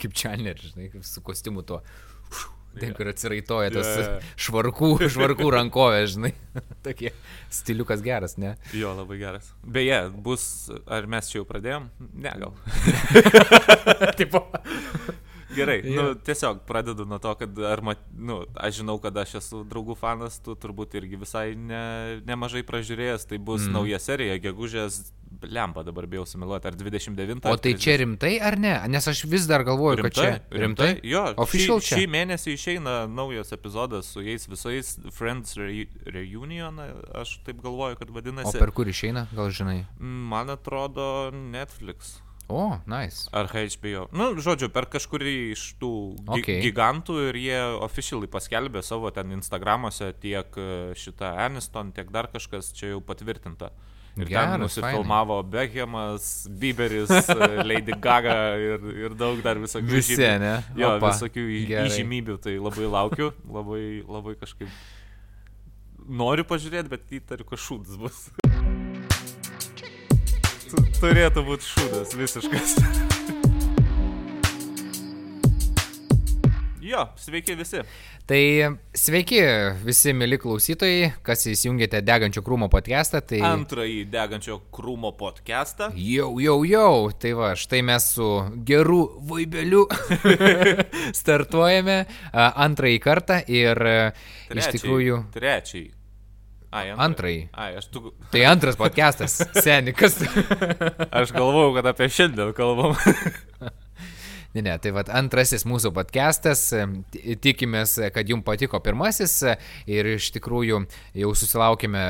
kaip Chandler, žinai, su kostiumu tuo. Ten, kur atsiraitoja tas yeah. švarkų, švarkų rankovė, žinai. Tokie stiliukas geras, ne? Jo, labai geras. Beje, bus, ar mes čia jau pradėjom? Ne, gal. Tipo. Gerai, yeah. nu, tiesiog pradedu nuo to, kad ar, mat, nu, aš žinau, kad aš esu draugų fanas, tu turbūt irgi visai ne, nemažai pražiūrėjęs, tai bus mm. nauja serija, gegužės lempa dabar bijau sumiluoti, ar 29. O tai 30. čia rimtai ar ne? Nes aš vis dar galvoju, rimtai, kad čia rimtai. rimtai? Jo, Official šį, čia. šį mėnesį išeina naujas epizodas su jais visais Friends Re Reunion, aš taip galvoju, kad vadinasi. O per kur išeina, gal žinai? Man atrodo Netflix. O, nice. Ar HBO. Nu, žodžiu, per kažkurį iš tų gi okay. gigantų ir jie oficialiai paskelbė savo ten Instagramuose tiek e, šitą Aniston, tiek dar kažkas čia jau patvirtinta. Ir Geras, ten nusifilmavo Beckhamas, Bieberis, Lady Gaga ir, ir daug dar visokių Visi, žymių. ne? Jo, Opa, visokių gerai. įžymybių, tai labai laukiu, labai, labai kažkaip noriu pažiūrėti, bet įtariu, kad šūdas bus. Turėtų būti šūdas visiškas. Jo, sveiki visi. Tai sveiki visi mėly klausytojai, kas įsijungėte Degančio krūmo podcastą. Tai... Antrąjį Degančio krūmo podcastą. Jau, jau, jau. Tai va, štai mes su geru vaibeliu startuojame antrąjį kartą ir trečiai, iš tikrųjų. Trečiai. Ai, antrąjį. Ai, aš tu. Tai antras podcastas, senikas. aš galvojau, kad apie šiandien kalbam. Ne, ne, tai vad antrasis mūsų podcastas, tikimės, kad jums patiko pirmasis. Ir iš tikrųjų jau susilaukime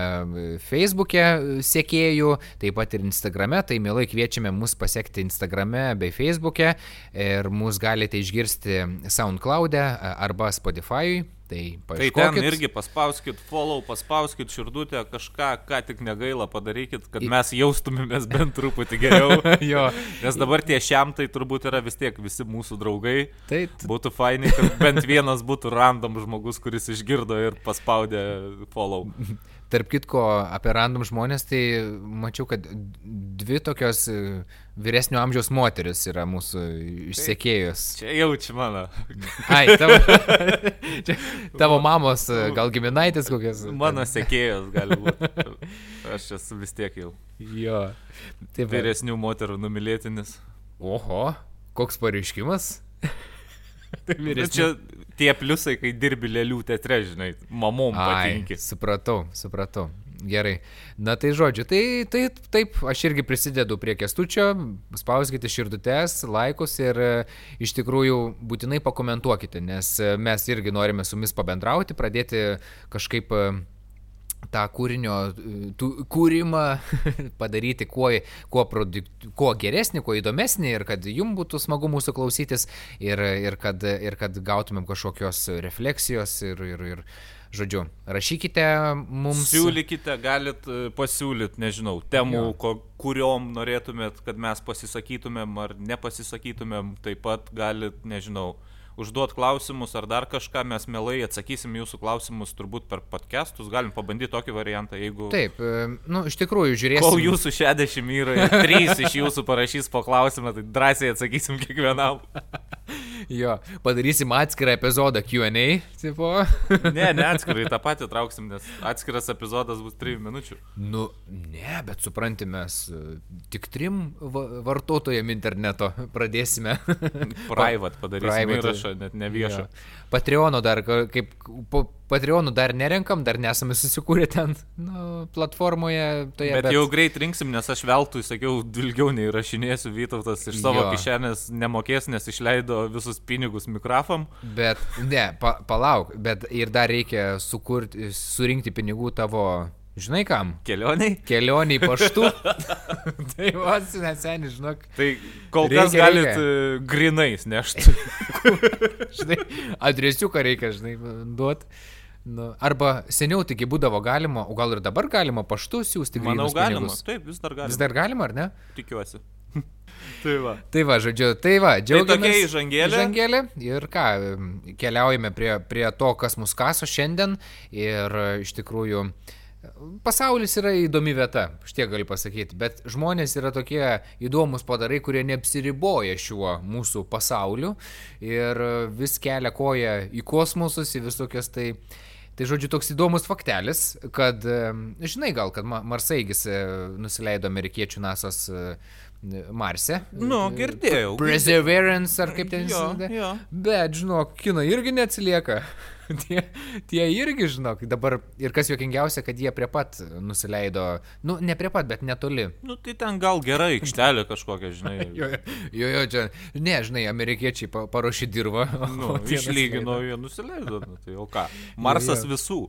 Facebook'e sekėjų, taip pat ir Instagrame, tai mielai kviečiame mus pasiekti Instagrame bei Facebook'e. Ir mus galite išgirsti SoundCloud'e arba Spotify'ui. Tai, tai ten irgi paspauskit follow, paspauskit širdutę, kažką, ką tik negaila padarykit, kad mes jaustumėmės bent truputį geriau. jo. Nes dabar tie šiam tai turbūt yra vis tiek visi mūsų draugai. Taip. Būtų fainai, kad bent vienas būtų random žmogus, kuris išgirdo ir paspaudė follow. Tarp kitko, apie random žmonės, tai mačiau, kad dvi tokios e, vyresnio amžiaus moteris yra mūsų išsiekėjus. Čia jaučiu mano. Ai, tavo, čia, tavo mamos, e, gal giminaitis kokias. Mano sekėjos gali būti. Aš esu vis tiek jau. Jo. Taip. Vyresnių moterų numylėtinis. Oho, koks pareiškimas? tai vyresnių. Čia tie pliusai, kai dirbi lėlių teatre, žinai, mamom patinki. Supratau, supratau. Gerai. Na tai žodžiu, tai, tai taip, aš irgi prisidedu prie kestučio, spauskite širdutes, laikus ir e, iš tikrųjų būtinai pakomentuokite, nes e, mes irgi norime su jumis pabendrauti, pradėti kažkaip uh, tą kūrinio tų, kūrimą padaryti kuo, kuo, produkt, kuo geresnį, kuo įdomesnį ir kad jums būtų smagu mūsų klausytis ir, ir, kad, ir kad gautumėm kažkokios refleksijos ir, ir, ir žodžiu, rašykite mums. Siūlykite, galit e, pasiūlyti, nežinau, temų, ko, kuriuom norėtumėt, kad mes pasisakytumėm ar nepasisakytumėm, taip pat galit, nežinau, užduot klausimus ar dar kažką, mes mielai atsakysim jūsų klausimus turbūt per podcastus, galim pabandyti tokį variantą, jeigu... Taip, e, nu, iš tikrųjų, žiūrėsim. Kol jūsų 60 yra ir 3 iš jūsų parašys po klausimą, tai drąsiai atsakysim kiekvienam. jo, padarysim atskirą epizodą QA. Tipo. ne, ne atskirai, tą patį trauksim, nes atskiras epizodas bus 3 minučių. Nu, ne, bet supranti, mes e, tik trim vartotojam interneto pradėsime. Private padarysime Private. įrašą net ne viešą. Ja. Patreonų dar, kaip po Patreonų dar nerenkam, dar nesame susikūrę ten nu, platformoje. Toje, bet, bet jau greit rinksim, nes aš veltui sakiau, ilgiau neįrašinėsiu Vytautas iš savo jo. kišenės nemokės, nes išleido visus pinigus mikrofam. Bet ne, pa, palauk, bet ir dar reikia sukurti, surinkti pinigų tavo Žinai kam? Kelioniai? Kelioniai paštu. tai vos neseniai, žinok. Tai kol reikia, kas galit reikia. E, grinais nešti. žinai, adresiuką reikia, žinai, duoti. Nu, arba seniau taigi būdavo galima, o gal ir dabar galima paštu siūsti grinus Manau, galima. Pinigus. Taip, vis dar galima. Vis dar galima, ar ne? Tikiuosi. tai va. Tai va, žodžiu, tai va, džiaugiamės. Tai tokia įžangėlė. Įžangėlė. Ir ką, keliaujame prie, prie to, kas mus kaso šiandien. Ir iš tikrųjų, uh, Pasaulis yra įdomi vieta, štie galiu pasakyti, bet žmonės yra tokie įdomus padarai, kurie neapsiriboja šiuo mūsų pasauliu ir vis kelia koją į kosmosus, į visokias tai... Tai žodžiu, toks įdomus faktelis, kad, žinai gal, kad Marsaigis e, nusileido amerikiečių NASA's e, Marse. Nu, girdėjau. Perseverance ar kaip ten jo. Bet, žinok, kino irgi neatsilieka. tie, tie irgi, žinok, dabar ir kas juokingiausia, kad jie prie pat nusileido, nu, ne prie pat, bet netoli. Nu, tai ten gal gerai, aikštelė kažkokia, žinai. jo, jo, jo, čia, ne, žinai, amerikiečiai paruošė dirbą. Nu, išlygino, jie nusileido, nu, tai o ką? Marsas jo, jo. visų.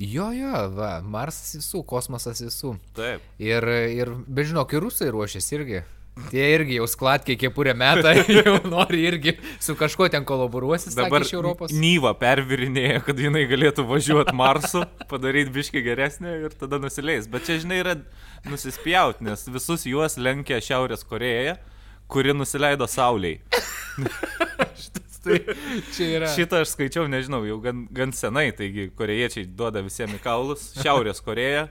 Jo, jo, va, Marsas visų, kosmosas visų. Taip. Ir, ir bežinok, ir rusai ruošiasi irgi. Tie irgi jau sklatkiai kepurę metą, jau nori irgi su kažkuo ten kolaboruosis. Dabar iš Europos. Nyva pervirinėja, kad jinai galėtų važiuoti Marsu, padaryti biški geresnį ir tada nusileis. Bet čia, žinai, yra nusispjaut, nes visus juos lenkia Šiaurės Koreja, kuri nusileido Sauliai. tai čia yra. Šitą aš skaičiau, nežinau, jau gan, gan senai, taigi korejiečiai duoda visiems kaulus. Šiaurės Koreja,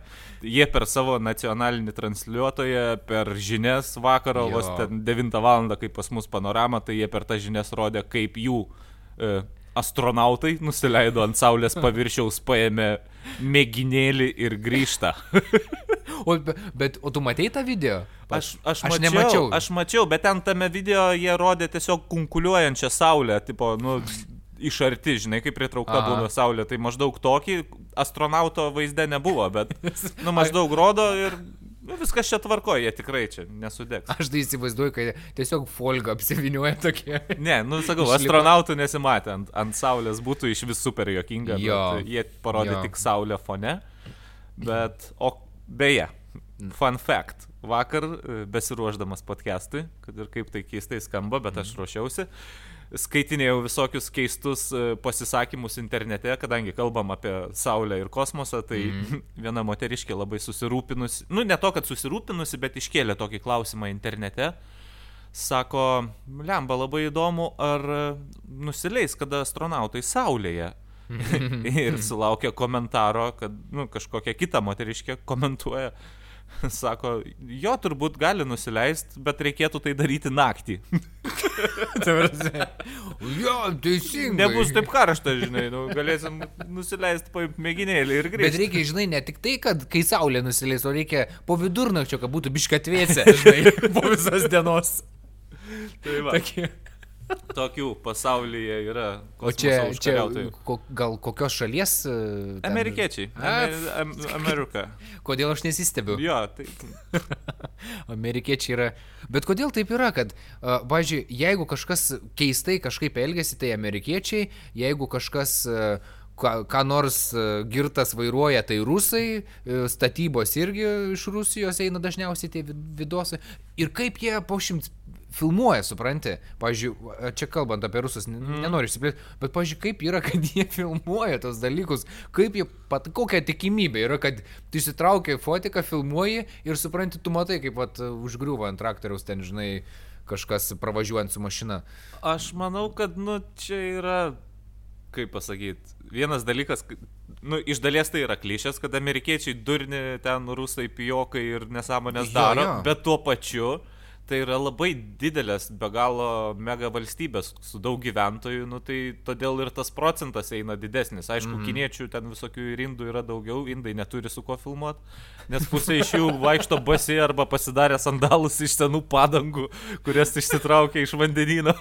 jie per savo nacionalinį transliuotoją, per žinias vakaro, vos ten 9 val. kaip pas mus panorama, tai jie per tą žinias rodė, kaip jų e, astronautai nusileido ant Saulės paviršiaus, paėmė mėginėlį ir grįžta. o, bet, o tu matei tą video? Aš, aš, aš mačiau, nemačiau. Aš mačiau, bet ten tame video jie rodė tiesiog kunkuliuojančią Saulę, tipo, nu, iš arti, žinai, kaip pritraukta Aha. būna Saulė. Tai maždaug tokį astronauto vaizdą nebuvo, bet, nu, maždaug rodo ir viskas čia tvarkoja, jie tikrai čia nesudegs. Aš tai įsivaizduoju, kad tiesiog folga apsivinioja tokie. Ne, nu sakau, Išlipa. astronautų nesimatė, ant, ant Saulės būtų iš vis super jokinga. Jo. Jie parodė jo. tik Saulę fone. Bet, o beje, fun fact. Vakar, e, besiruoždamas podcastui, kad ir kaip tai keistai skamba, bet aš mhm. ruošiausi. Mm skaitinėjau visokius keistus e, pasisakymus internete, kadangi kalbam apie Saulę ir kosmosą, tai mm. viena moteriškė labai susirūpinusi, nu ne to, kad susirūpinusi, bet iškėlė tokį klausimą internete. Sako, lemba labai įdomu, ar nusileis kada astronautai Saulėje. ir sulaukia komentaro, kad nu, kažkokia kita moteriškė komentuoja, Sako, jo turbūt gali nusileisti, bet reikėtų tai daryti naktį. jo, teisingai. Nebus taip karšta, žinai, nu, galėsim nusileisti po mėginėlį ir grįžti. Bet reikia, žinai, ne tik tai, kad kai saulė nusileis, o reikia po vidurnakčio, kad būtų biškatvėse, žinai, po visas dienos. Tai va. Tokie. Tokių pasaulyje yra. O čia, čia ko, gal kokios šalies? E, ten... Amerikiečiai. Amer, am, Amerika. Kodėl aš nesistebiu? Jo, tai. Amerikiečiai yra. Bet kodėl taip yra, kad, uh, važiuoju, jeigu kažkas keistai kažkaip elgesi, tai amerikiečiai, jeigu kažkas uh, ką, ką nors girtas vairuoja, tai rusai, statybos irgi iš Rusijos eina dažniausiai tie vidosai. Ir kaip jie po šimts filmuoja, supranti. Pavyzdžiui, čia kalbant apie rusus, mm. nenoriu išsiplėsti, bet, pavyzdžiui, kaip yra, kad jie filmuoja tos dalykus, kaip jie, pat, kokia tikimybė yra, kad tu įsitraukia fotiką, filmuoji ir supranti, tu matai, kaip pat užgriuvo ant traktoriaus ten, žinai, kažkas pravažiuojant su mašina. Aš manau, kad, nu, čia yra, kaip pasakyti, vienas dalykas, nu, iš dalies tai yra klišės, kad amerikiečiai durni ten rusai pijokai ir nesąmonės daro, jo, jo. bet tuo pačiu tai yra labai didelės, be galo mega valstybės su daug gyventojų, nu, tai todėl ir tas procentas eina didesnis. Aišku, mm. kiniečių ten visokių ir indų yra daugiau, indai neturi su kuo filmuoti, nes pusė iš jų vaikšto basi arba pasidarė sandalus iš senų padangų, kurias išsitraukė iš vandenino.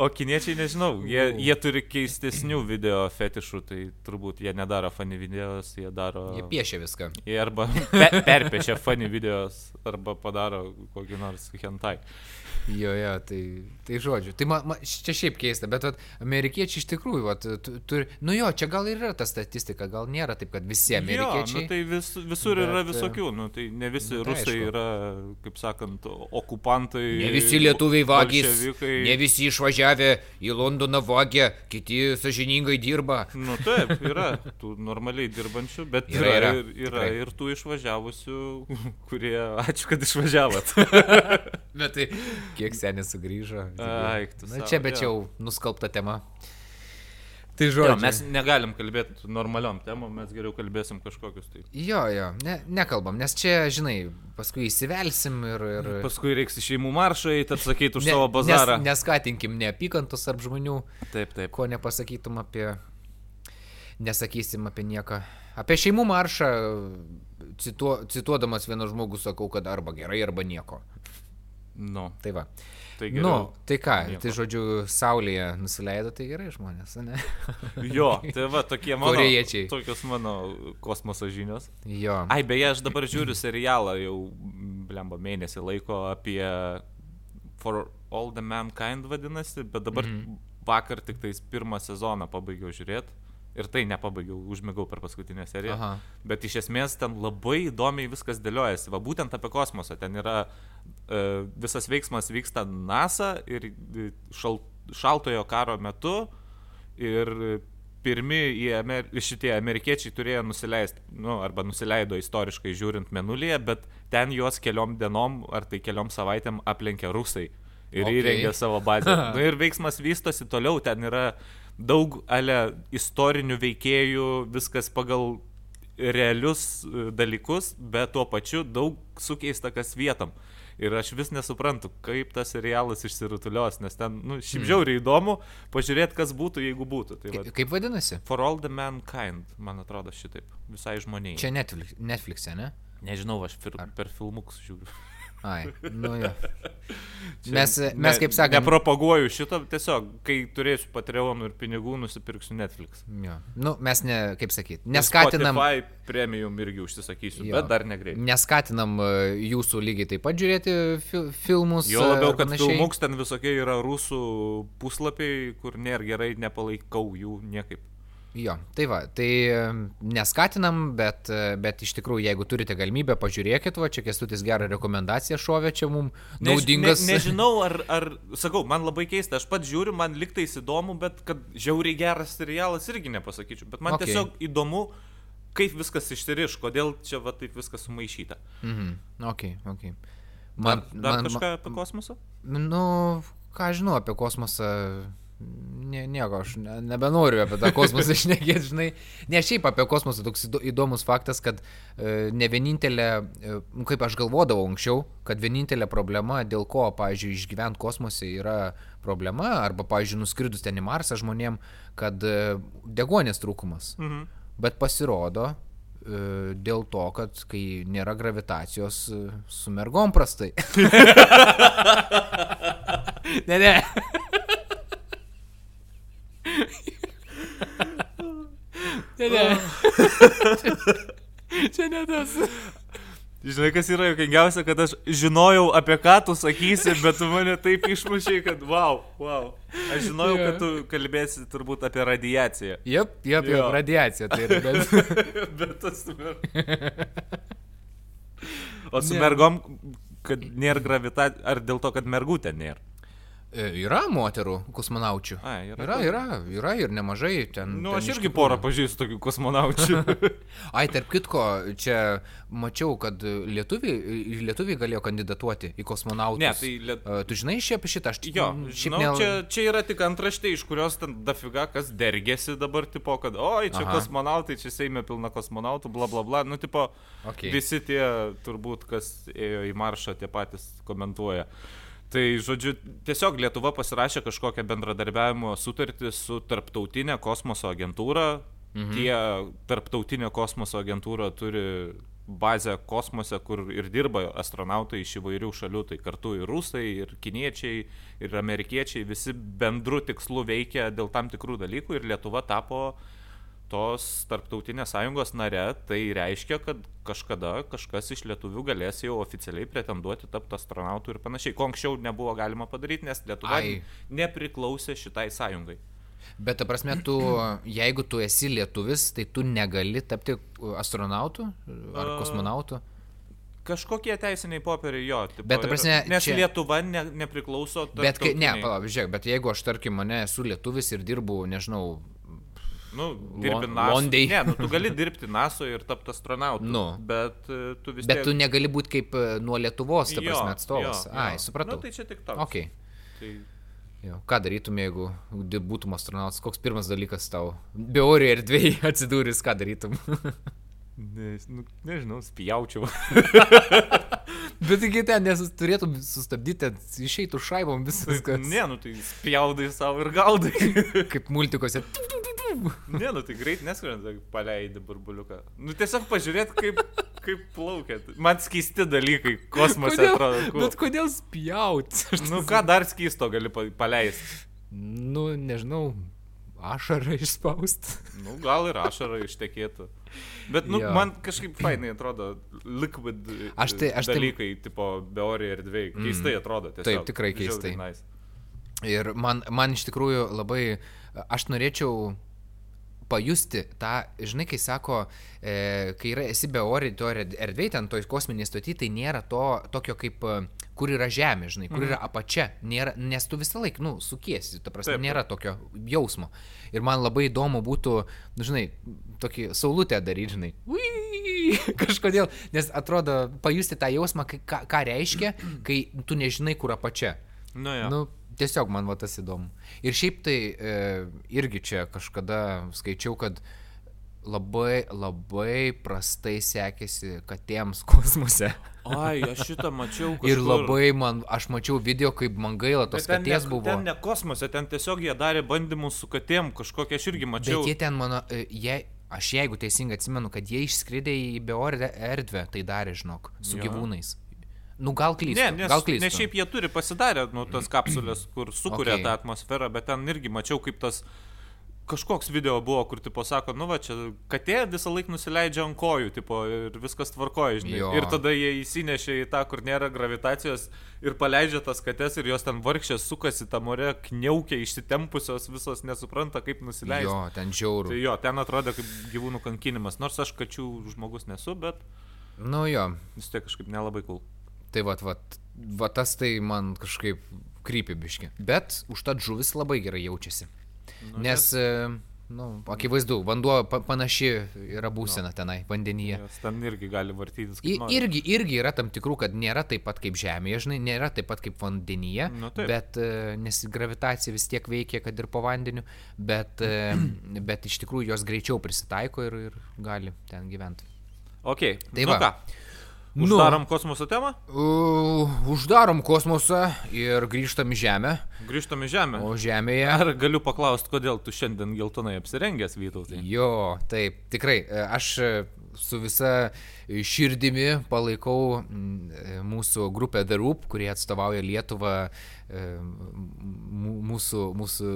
o kiniečiai, nežinau, jie, jie turi keistesnių video fetišų, tai turbūt jie nedaro funny videos, jie daro... Jie piešia viską. Jie arba pe perpiešia funny videos, arba padaro kokį nors hentai. Jo, jo, tai, tai žodžiu. Tai ma, ma, čia šiaip keista, bet vat, amerikiečiai iš tikrųjų, vat, turi, nu jo, čia gal ir yra ta statistika, gal nėra taip, kad visi amerikiečiai. Jo, nu, tai vis, visur bet, yra visokių, nu, tai ne visi tai rusai aišku. yra, kaip sakant, okupantai. Ne visi lietuviai vagys, ne visi išvažiavę į Londoną vagę, kiti sažiningai dirba. Nu taip, yra tų normaliai dirbančių, bet yra, yra, yra, yra ir tų išvažiavusių, kurie, ačiū, kad išvažiavot. bet tai Kiek senis sugrįžo. Ai, tu. Na, čia bet jau nuskalbta tema. Tai žodžiu. Jo, mes negalim kalbėti normaliom temom, mes geriau kalbėsim kažkokius tai. Jo, jo, ne, nekalbam, nes čia, žinai, paskui įsivelsim ir... ir... Paskui reiks į šeimų maršą, tad sakyti už ne, savo bazarą. Nes, neskatinkim neapykantos tarp žmonių. Taip, taip. Ko nepasakytum apie... Nesakysim apie nieką. Apie šeimų maršą, cituo, cituodamas vieną žmogų, sakau, kad arba gerai, arba nieko. Nu. Tai va. Tai, geriau, nu, tai ką, nieko. tai žodžiu, saulėje nusileido, tai gerai žmonės, ne? jo, tai va, tokie mano. Korejiečiai. Tokios mano kosmoso žinios. Jo. Ai, beje, aš dabar žiūriu serialą jau, blemba, mėnesį laiko apie For All the Mankind vadinasi, bet dabar mm -hmm. vakar tik tais pirmą sezoną pabaigiau žiūrėti ir tai nepabaigiau, užmigau per paskutinę seriją. Aha. Bet iš esmės ten labai įdomiai viskas dėliojasi. Va būtent apie kosmosą. Ten yra e, visas veiksmas vyksta NASA ir e, šal, šaltojo karo metu. Ir pirmi Amer šitie amerikiečiai turėjo nusileisti, nu, arba nusileido istoriškai žiūrint menulyje, bet ten juos keliom dienom ar tai keliom savaitėm aplenkė rusai ir okay. įrengė savo bazę. nu, ir veiksmas vystosi toliau, ten yra daug ale istorinių veikėjų, viskas pagal realius e, dalykus, bet tuo pačiu daug sukeista kas vietam. Ir aš vis nesuprantu, kaip tas serialas išsirutulios, nes ten, nu, šiaip hmm. žiauriai įdomu pažiūrėti, kas būtų, jeigu būtų. Tai, va, kaip vadinasi? For all the mankind, man atrodo šitaip, visai žmoniai. Čia Netflix, Netflix'e, ne? Nežinau, aš per, per filmukus žiūriu. Ai, nu jo. Mes, mes kaip sakome. Nepropaguoju šito, tiesiog, kai turėsiu Patreonų ir pinigų, nusipirksiu Netflix. Jo. Nu, mes, ne, kaip sakyti, neskatinam. Spotify premium irgi užsisakysiu, jo. bet dar negreitai. Neskatinam e, jūsų lygiai taip pat žiūrėti fi filmus. Jo labiau, kad filmuks ten visokie yra rusų puslapiai, kur nėra gerai, nepalaikau jų niekaip. Jo, tai va, tai neskatinam, bet, bet iš tikrųjų, jeigu turite galimybę, pažiūrėkit, va, čia kestutis gerą rekomendaciją šovė, čia mums naudingas. Ne, ne, nežinau, ar, ar, sakau, man labai keista, aš pat žiūriu, man liktais įdomu, bet kad žiauriai geras serialas irgi nepasakyčiau, bet man okay. tiesiog įdomu, kaip viskas išsiriš, kodėl čia va taip viskas sumaišyta. Mhm, ok, ok. Man, dar, dar man, kažką apie kosmosą? Nu, ką žinau apie kosmosą Ne, nieko, aš ne, nebenoriu apie tą kosmosą išnekėti, žinai. Ne, šiaip apie kosmosą toks įdomus faktas, kad e, ne vienintelė, e, nu, kaip aš galvodavau anksčiau, kad vienintelė problema, dėl ko, pavyzdžiui, išgyventi kosmose yra problema, arba, pavyzdžiui, nuskridus ten į Marsą žmonėm, kad e, degonės trūkumas. Mhm. Bet pasirodo, e, dėl to, kad kai nėra gravitacijos, e, su mergom prastai. ne, ne. Ne, ne. Čia ne tas. Žinai, kas yra jokingiausia, kad aš žinojau, apie ką tu sakysi, bet tu mane taip išmušiai, kad wow, wow. Aš žinojau, yeah. kad tu kalbėsi turbūt apie radiaciją. Jep, jep, jep, radiacija tai yra. Bet, bet tas mergom. O su mergom, kad nėra gravitacijos, ar dėl to, kad mergų ten nėra? E, yra moterų kosmonaučių. A, yra, yra, yra, yra ir nemažai ten. Nu, ten aš irgi porą pažįstu tokių kosmonaučių. Ai, tarp kitko, čia mačiau, kad lietuviai, lietuviai galėjo kandidatuoti į kosmonautus. Ne, tai liet... Tu žinai šia apie šitą? Aš jo, žinau, ne... čia, čia yra tik antraštė, iš kurios ten dafiga kas dergėsi dabar, tipo, kad, oi, čia Aha. kosmonautai, čia Seime pilna kosmonautų, bla bla bla. Nu, tipo, okay. visi tie turbūt, kas ėjo į maršą, tie patys komentuoja. Tai, žodžiu, tiesiog Lietuva pasirašė kažkokią bendradarbiavimo sutartį su tarptautinė kosmoso agentūra. Mhm. Tie tarptautinė kosmoso agentūra turi bazę kosmose, kur ir dirba astronautai iš įvairių šalių, tai kartu ir rusai, ir kiniečiai, ir amerikiečiai, visi bendru tikslu veikia dėl tam tikrų dalykų ir Lietuva tapo uh, tos tarptautinės sąjungos nare, tai reiškia, kad kažkada kažkas iš lietuvių galės jau oficialiai pretenduoti tapti astronautų ir panašiai. Ko anksčiau nebuvo galima padaryti, nes Lietuva Ai. nepriklausė šitai sąjungai. Bet, ta prasme, tu, jeigu tu esi lietuvis, tai tu negali tapti astronautu ar kosmonautu? Kažkokie teisiniai popieriai jo. Tipo, bet, ta prasme, nes čia... Lietuva ne, nepriklauso. Bet, kai, ne, palauk, žiūrėk, bet jeigu aš, tarkim, mane esu lietuvis ir dirbu, nežinau, Nu, dirbi NASA. Ne, nu, tu gali dirbti NASA ir tapti astronautu. Nu. Bet uh, tu vis tiek. Bet tu negali būti kaip uh, nuo Lietuvos, ta prasme, atstovas. Jo, jo. Ai, supratau. Na, nu, tai čia tik toks. Okay. Tai... Jo, ką darytum, jeigu būtum astronautas? Koks pirmas dalykas tau? Beorė erdvėjai atsidūris, ką darytum? Ne, nu, nežinau, spjaučiau. Bet taigi ten turėtum sustabdyti, išeitų šaibom visas, kas. ne, nu tai spjaudai savo ir gaudai. Kaip multikose. Ne, nu tai greit neskrenda, paleidi burbuliuką. Nu tiesiog pažiūrėt, kaip, kaip plaukia. Man skeisti dalykai kosmose atrodo. Cool. Bet kodėl spjaut? Nu ką dar skeisto gali pa- paleisti? Nu, nežinau, ašarą išspaust. Nu, gal ir ašara ištekėtų. Bet, nu, Jo. man kažkaip fainai atrodo liquid Aš tai- aš tai- dalykai, tipo, beorė erdvėjai. Keistai atrodo tiesiog. Taip, tikrai keistai. Nice. Ir man, man iš tikrųjų labai, aš norėčiau pajusti tą, žinai, kai sako, e, kai yra, esi be ori, to erdvėje, ten toj kosminėje stoti, tai nėra to tokio kaip, e, kur yra žemė, žinai, kur yra apačia, nėra, nes tu visą laiką, nu, sukiesi, ta prasme, Taip, taip. nėra tokio jausmo. Ir man labai įdomu būtų, nu, žinai, tokį saulutę daryti, žinai. Ui, kažkodėl, nes atrodo, pajusti tą jausmą, kai, ką, ką reiškia, kai tu nežinai, kur apačia. Nu, jo. Nu, tiesiog man va tas įdomu. Ir šiaip tai e, irgi čia kažkada skaičiau, kad labai, labai prastai sekėsi katėms kosmose. Ai, aš šitą mačiau. Kažkur. Ir labai man, aš mačiau video, kaip man gaila Bet tos ten katės ne, buvo. Ten ne kosmose, ten tiesiog jie darė bandymus su katėm, kažkokią aš irgi mačiau. Bet jie ten mano, e, jie, aš jeigu teisingai atsimenu, kad jie išskridė į beorę erdvę, tai darė, žinok, su Jo. gyvūnais. Nu, gal klystu. Ne, nes, gal klystu. nes šiaip jie turi pasidarę, nu, tas kapsulės, kur sukuria Okay. tą atmosferą, bet ten irgi mačiau, kaip tas kažkoks video buvo, kur, tipo, sako, nu, va, čia katė visą laiką nusileidžia ant kojų, tipo, ir viskas tvarkoja, žinai. Jo. Ir tada jie įsinešė į tą, kur nėra gravitacijos ir paleidžia tas katės ir jos ten vargšės sukasi tam ore, kniaukia, išsitempusios, visos nesupranta, kaip nusileisti. Jo, ten žiauru. Tai jo, ten atrodė kaip gyvūnų kankinimas, nors aš kačių žmogus nesu, bet Nu jo, vis tiek kažkaip nelabai cool. Tai vat, vat, vat tas tai man kažkaip krypibiški. Bet užtat žuvis labai gerai jaučiasi. Nu, Nes, e, nu, akivaizdu, vanduo pa panaši yra būsena tenai, vandenyje. Jos ten irgi gali vartytis. I, irgi, irgi yra tam tikrų, kad nėra taip pat kaip žemėje, žinai, nėra taip pat kaip vandenyje, Nu, taip. bet e, nes gravitacija vis tiek veikia, kad ir po vandeniu, bet, e, bet iš tikrųjų jos greičiau prisitaiko ir, ir gali ten gyventi. Ok, Tai tai nu va. ką? Nu. Uždarom kosmoso temą, Uh, uždarom kosmosą ir grįžtam į Žemę, grįžtam į Žemę. o Žemėje Ar galiu paklausti, kodėl tu šiandien geltonai apsirengęs, Vytautai? Jo, taip, tikrai. e, Aš e, su visa širdimi palaikau mm, mūsų grupę The Roop, kurie atstovauja Lietuvą, e, mūsų, mūsų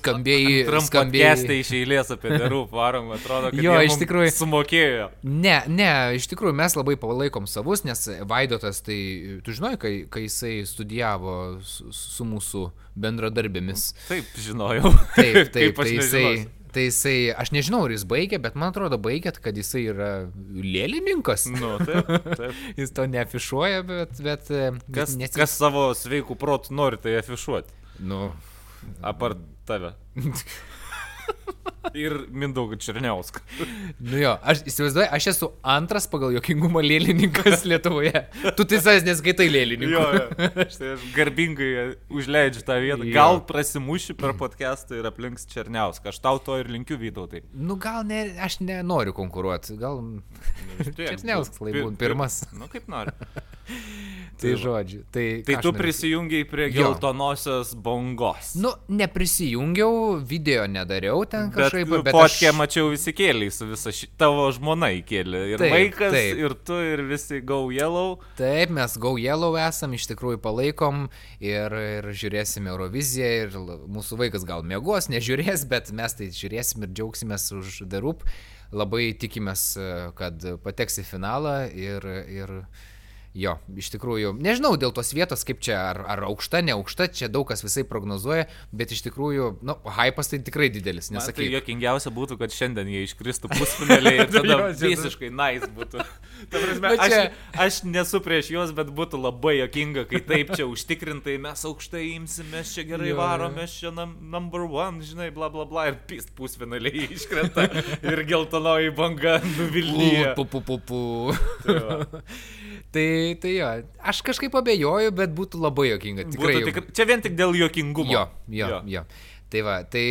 skambėjai. Trampakestai iš eilės apie derų varom, atrodo, kad Jo, iš tikrųjų. sumokėjo. Ne, ne, iš tikrųjų mes labai palaikom savus, nes Vaidotas, tai tu žinai, kai, kai jisai studijavo su, su mūsų bendradarbėmis. Taip, žinojau. Taip, taip, tai jisai, nežinosiu. Tai jisai, aš nežinau, ar jis baigė, bet man atrodo baigėt, kad jisai yra lėlininkas. Nu, taip, taip. Jis to neafišuoja, bet, bet, e, Kas, nesi- kas savo sveikų protų nori tai afišuoti? Nu, Apart tave. Ir Mindaugą Černiauską. nu jo, aš įsivaizduoju, aš esu antras pagal jokingumą lėlininkas Lietuvoje. Tu tai savęs neskaitai lėlininkų. Jo, jo. Tai aš garbingai užleidžiu tą vietą. Jo. Gal prasimuši per podcastą ir aplinks Černiauską. Aš tau to ir linkiu Vytautai. Nu gal ne, aš nenoriu konkuruoti, gal Černiauskas lai būtų pirmas. Nu, kaip nori. tai va. žodžiu. Tai, Tai tu prisijungiai prie geltonosios bangos. Nu, neprisijungiau, video nedariau ten Bet, kažkaip, bet potkę aš... mačiau visi kėliai su visa ši... tavo žmona įkėlė. Ir Taip, vaikas, taip. ir tu, ir visi go yellow. Taip, mes Go Yellow esam, iš tikrųjų palaikom ir, ir žiūrėsim Euroviziją ir mūsų vaikas gal mėgos, nežiūrės, bet mes tai žiūrėsim ir džiaugsimės už Roop. Labai tikimės, e, kad pateks į finalą ir, ir jo, iš tikrųjų, nežinau dėl tos vietos, kaip čia, ar, ar aukšta, ne aukšta, čia daug kas visai prognozuoja, bet iš tikrųjų, nu, hypas tai tikrai didelis, Man tai jokingiausia būtų, kad šiandien jie iškristų pusfinaliai ir tada Jo, visiškai nice būtų. Prasme, Bet aš, aš nesu prieš juos, bet būtų labai jokinga, kai taip čia užtikrintai mes aukštai imsim, mes čia gerai Jo, varom, jo. mes čia num, number one, žinai, bla bla bla ir pist pusfinaliai iškrenta ir geltonoji banga nuvilnyja. Pu, pu, pu, pu. Tai va. Tai, tai jo, aš kažkaip abejoju, bet būtų labai jokinga. Tikrai. Būtų tikr... Čia vien tik dėl jokingumo. Jo, jo, jo. jo. Tai va, tai,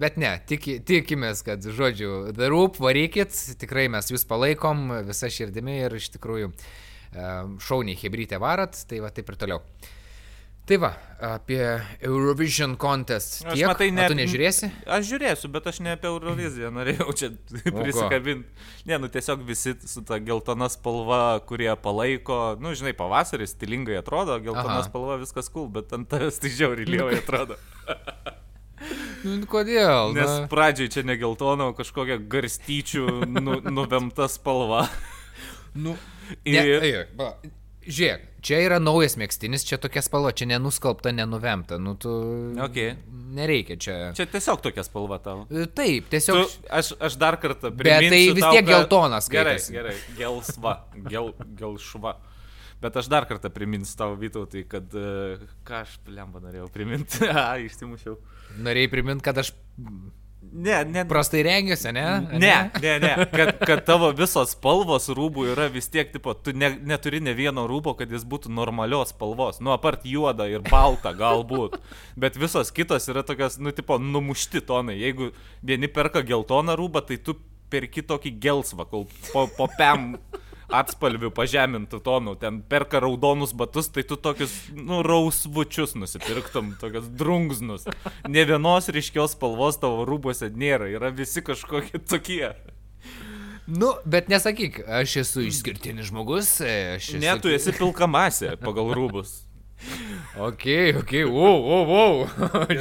bet ne, tiki, tikimės, kad, žodžiu, The Roop, varykit, tikrai mes jūs palaikom visą širdimi ir iš tikrųjų šauniai hebrytę varat, tai va, taip ir toliau. Tai va, apie Eurovision contest. Tiek, aš matai, ne, tu nežiūrėsi? Aš žiūrėsiu, bet aš ne apie Euroviziją norėjau čia prisikabinti. Ne, nu tiesiog visi su ta geltona spalva, kurie palaiko, nu žinai, pavasaris stilingai atrodo, geltona Aha. spalva viskas cool, bet ant tavęs tai žiauriai lievai atrodo. Nu, kodėl? Nes na? pradžiai čia ne geltona, o kažkokia garstyčių nu, nuvemta spalva. Nu, ir... ne, ai, ba, žiūrėk, čia yra naujas mėgstinis, čia tokia spalva, čia nenuskalbta, nenuvemta. Nu, tu... Okay. Nereikia čia. Čia tiesiog tokia spalva tau. E, taip, tiesiog. Tu, aš, aš dar kartą priminsiu. Bet tai vis tiek tau, geltonas. Gerai, gerai, gelsva, gel, gelšva. Bet aš dar kartą priminsiu tavo Vytautai, kad uh, ką aš lemba norėjau priminti. A, išsimušiau. Norėjai priminti, kad aš Ne, ne. Prastai rengiuosi, ne? Ne, ne, ne. Kad, kad tavo visos spalvos rūbų yra vis tiek, tipo, tu ne, neturi ne vieno rūbo, kad jis būtų normalios spalvos. Nu, apart juoda ir balta galbūt. Bet visos kitos yra tokios, nu, tipo, numušti tonai. Jeigu vieni perka geltoną rūbą, tai tu perki tokį gelsvą, kol po, po pem atspalvių pažemintų tonų, ten perka raudonus batus, tai tu tokius, nu, rausvučius nusipirktum, tokius drungznus. Ne vienos ryškios spalvos tavo rūbose nėra, yra visi kažkokie tokie. Nu, bet nesakyk, aš esu išskirtinis žmogus. Esu... Ne, tu esi pilkamasė pagal rūbus. Ok, ok, wow, wow, wow.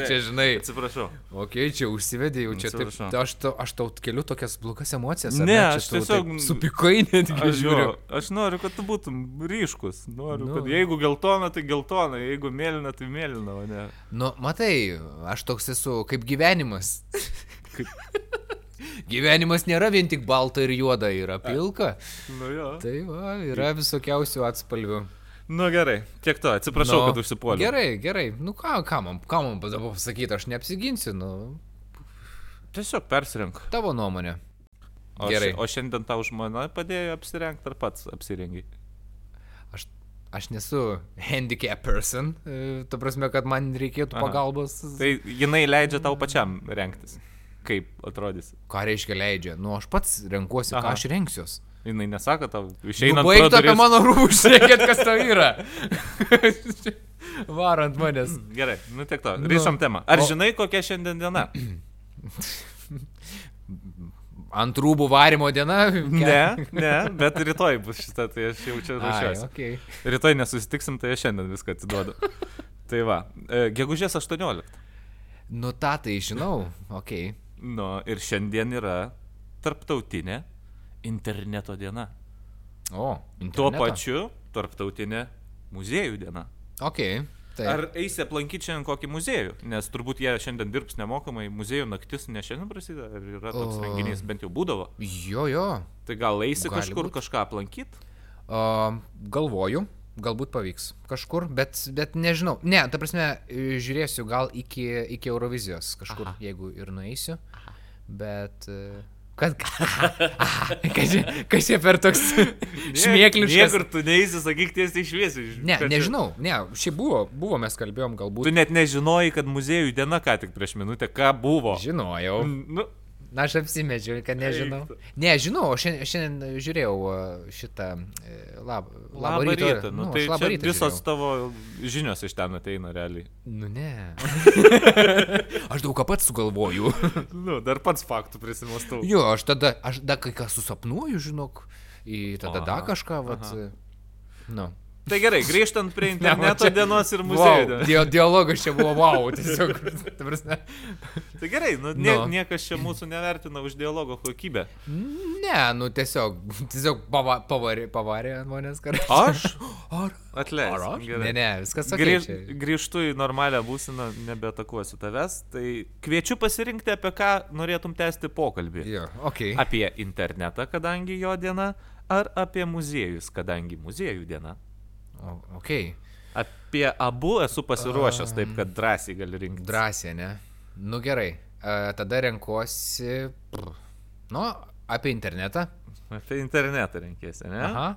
čia žinai. Atsiprašau. Ok, čia užsivedė jau čia taip. Ta, aš, to, aš tau keliu tokias blogas emocijas. Ne, ne aš tiesiog. Supikai netgi. Aš žiūriu. Aš noriu, kad tu būtum ryškus. Noriu, nu. kad jeigu geltona, tai geltona, jeigu mėlyna, tai mėlyna, o ne. Nu, matai, aš toks esu kaip gyvenimas. kaip... Gyvenimas nėra vien tik balta ir juoda, yra pilka. Nu jo. Tai va, yra visokiausių atspalvių. Nu gerai, tiek to, atsiprašau, nu, kad užsipuoliau. Gerai, gerai, nu ką, ką man, ką man dabar pasakyti, aš neapsiginsiu, nu. Tiesiog persirink. Tavo nuomonė. O gerai. Ši, o šiandien tau žmona padėjo apsirengti ar pats apsirengi? Aš, aš nesu handicap person, e, ta prasme, kad man reikėtų Aha. pagalbos. Tai jinai leidžia tau pačiam rengtis. Kaip atrodys? Ką reiškia leidžia? Nu, aš pats renkuosi, Aha. ką aš renksiuos. Jinai nesako tau, išeina. Nu, baigtų apie mano rūbus, žiūrėkit, kas tau yra. Varant manęs. Gerai, nu tiek to. Ryšam nu, temą. Ar o... žinai, kokia šiandien diena? Ant rūbų varimo diena? Ne, ne, bet rytoj bus šitą, tai aš jau čia ruošiuosi. Okay. Rytoj nesusitiksim, tai aš šiandien viską atiduodu. tai va, e, gegužės 18. Nu, tą tai žinau, okei. Okay. Nu, ir šiandien yra tarptautinė interneto diena. O, interneto. Tuo pačiu tarptautinė muziejų diena. Ok. Taip. Ar eisi aplankyti šiandien kokį muziejų? Nes turbūt jie šiandien dirbs nemokamai, muziejų naktis ne šiandien prasideda, ar yra toks o... renginys, bent jau būdavo. Jo, jo. Tai gal eisi Gali kažkur būt. kažką aplankyti? Galvoju, galbūt pavyks kažkur, bet, bet nežinau. Ne, ta prasme, žiūrėsiu gal iki, iki Eurovizijos kažkur, Aha. jeigu ir nueisiu. Aha. Bet... Kad, kas, čia, kas čia per toks šmėkliškas? Niekur tu neįsi, sakyk tiesiai šviesiai. Ne, nežinau, ne, šiaip buvo, buvo, mes kalbėjom galbūt. Tu net nežinojai, kad muziejų diena ką tik prieš minutę, ką buvo. Žinojau. Nu, Na, aš apsimečiau, kad nežinau. Ne, žinau, šiandien, šiandien žiūrėjau šitą e, lab, labą, labą rytą. rytą. Nu, nu, tai labą rytą visos žiūrėjau. tavo žinios iš ten ateina realiai. Nu, ne. aš daug ką pats sugalvoju. nu, dar pats faktų prisimastau. Jo, aš tada, aš dar kai ką susapnuoju, žinok, į tada dar kažką. Aha. Nu. Tai gerai, grįžtant prie interneto ne, dienos ir muziejų. Wow, di dialogas čia buvo wow, tiesiog. tai gerai, nu, nie, no. niekas čia mūsų nevertina už dialogo kokybę. Ne, nu tiesiog, tiesiog pava, pavarė, pavarė ant manęs kartais. Aš? Ar? Atleisk. Ar aš? Gerai. Ne, ne, viskas okay, Grįž, grįžtu į normalią būseną, nebetakuosiu tavęs. Tai kviečiu pasirinkti, apie ką norėtum tęsti pokalbį. Jo, okay. Apie internetą, kadangi jo diena, ar apie muziejus, kadangi muziejų diena. Ok. Apie abu esu pasiruošęs, taip kad drąsiai gali rinkti. Drąsiai, ne? Nu gerai. A, tada renkuosi. Nu, apie internetą. Apie internetą renkėsi, ne? Aha.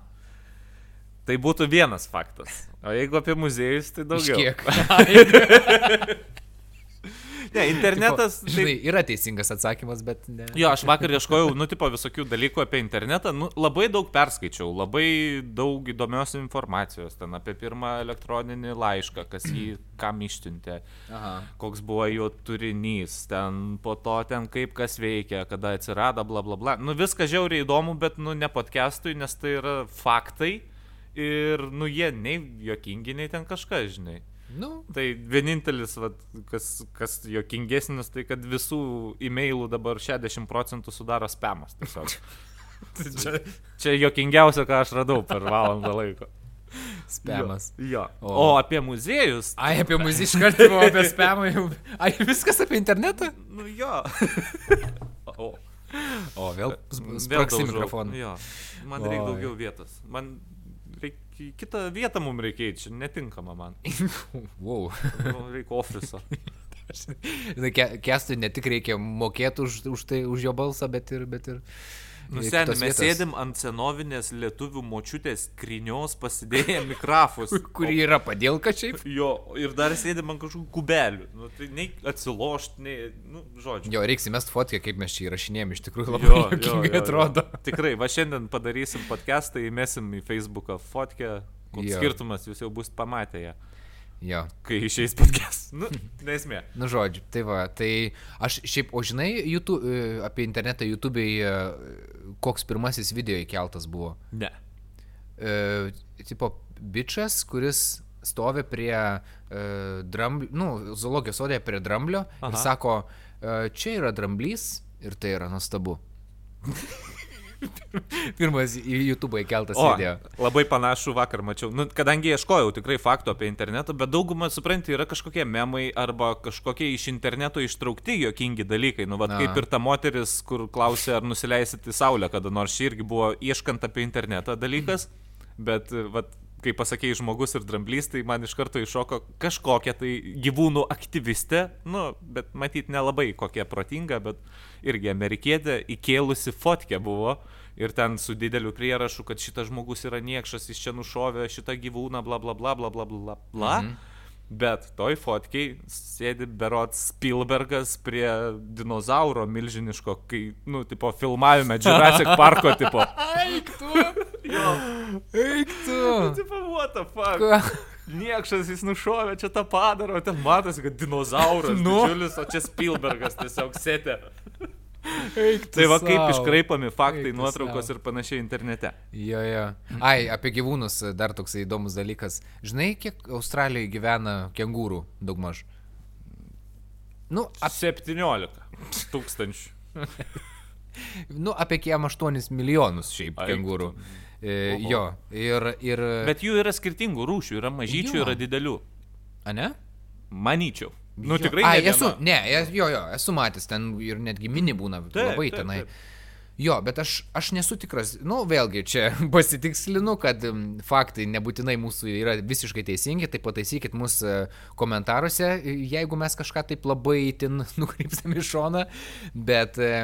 Tai būtų vienas faktas. O jeigu apie muziejus, tai daugiau. Kiek? Ne, internetas. Tipo, žinai, yra teisingas atsakymas, bet ne. Jo, aš vakar ieškojau, nu, tipo, visokių dalykų apie internetą. Nu, labai daug perskaičiau, labai daug įdomios informacijos ten apie pirmą elektroninį laišką, kas jį kam ištintė, Aha. koks buvo jo turinys, ten po to ten kaip kas veikia, kada atsirado, bla bla bla. Nu, viskas žiauriai įdomu, bet, nu, ne podcastui, nes tai yra faktai ir, nu, jie nei jokingi, nei ten kažką, žinai. Nu, Tai vienintelis, vat, kas, kas jokingesnis, tai kad visų e-mailų dabar 60 procentų sudaro spamas. Tiesiog. čia Čia jokingiausia, ką aš radau per valandą laiko. spamas. Jo. O. O, o apie muziejus. Ai, apie muziką iš karto buvo apie spamą jau. Ai, viskas apie internetą? Nu jo. O, O, vėl vėl daužau. mikrofoną. Jo. Man reikia daugiau vietos. Man reikia kitą vietą mums reikia, čia netinkama man. Wow. Reikia ofiso. Žinai, ke- Kestui ne tik reikia mokėti už, už, tai, už jo balsą, bet ir... Bet ir Nu, kitos mes vietos, sėdim ant senovinės lietuvių močiutės krinios pasidėję mikrofus. Kuri yra padėlka šiaip. Jo, ir dar sėdim ant kažkokių kubelių. Nu, tai nei atsilošt, nei, nu, žodžiu. Jo, reiks įmest fotkę, kaip mes čia įrašinėjom, iš tikrųjų labai jokingai atrodo. Tikrai, va šiandien padarysim podcastą, įmesim į Facebooką fotkę. Koks Jo. skirtumas, jūs jau bus pamatę ją, Jo. kai išeis podcast. Nu, nesmė. Nu, žodžiu, tai va, tai aš šiaip, o žinai, YouTube, e, apie internetą YouTube'ai, e, koks pirmasis video įkeltas buvo. Ne. E, tipo, bičias, kuris stovi prie e, dramblio, nu, zoologijos sodė prie dramblio Aha. ir sako, e, čia yra dramblys ir tai yra nuostabu. Pirmas į YouTube įkeltas O, video. labai panašų vakar mačiau. Nu, kadangi ieškojau tikrai faktų apie internetą, bet daugumą, supranti, yra kažkokie memai arba kažkokie iš interneto ištraukti jokingi dalykai. Nu, vad Na. kaip ir ta moteris, kur klausė, ar nusileisit į saulę, kada nors ši irgi buvo ieškant apie internetą dalykas. Bet, vad, kai pasakėjai žmogus ir dramblys, tai man iš karto iššoko kažkokia tai gyvūnų aktyvistė, nu, bet matyt nelabai kokia protinga, bet irgi amerikietė įkėlusi fotkę buvo ir ten su dideliu prierašu, kad šitas žmogus yra niekšas, jis čia nušovė šitą gyvūną, bla bla bla bla bla bla bla. Mhm. Bet toj fotkiai sėdi berots Spielbergas prie dinozauro milžiniško, kai, nu, tipo, filmavime Jurassic Parko, tipo. Eik tu! Eik tu! tipo, what the fuck? Ką? Niekšas jis nušovė čia tą padarą, o ten matosi, kad dinozauras, Nu. nu. didžiulis, o čia Spielbergas tiesiog sėtė. Tai va kaip iškraipami faktai, nuotraukos sau. ir panašiai internete. Jo, jo. Ai, apie gyvūnus dar toks įdomus dalykas. Žinai, kiek Australijoje gyvena kengūrų daugmaž? Nu, ap, 17 tūkstančių. nu apie kiem 8 milijonus šiaip Ai, kengūrų. E, jo, ir... ir Bet jų yra skirtingų rūšių, yra mažyčių, Jo. yra didelių. A ne? Manyčiau. Nu tikrai Ai, ne esu, ne, es- jo, jo, esu matęs ten ir netgi mini būna Taip, labai taip, tenai. taip. Jo, bet aš, aš nesu tikras, nu vėlgi čia pasitikslinu, kad faktai nebūtinai mūsų yra visiškai teisingi, tai pataisykit mus e, komentaruose, jeigu mes kažką taip labai tin nukrypstam į šoną, bet e,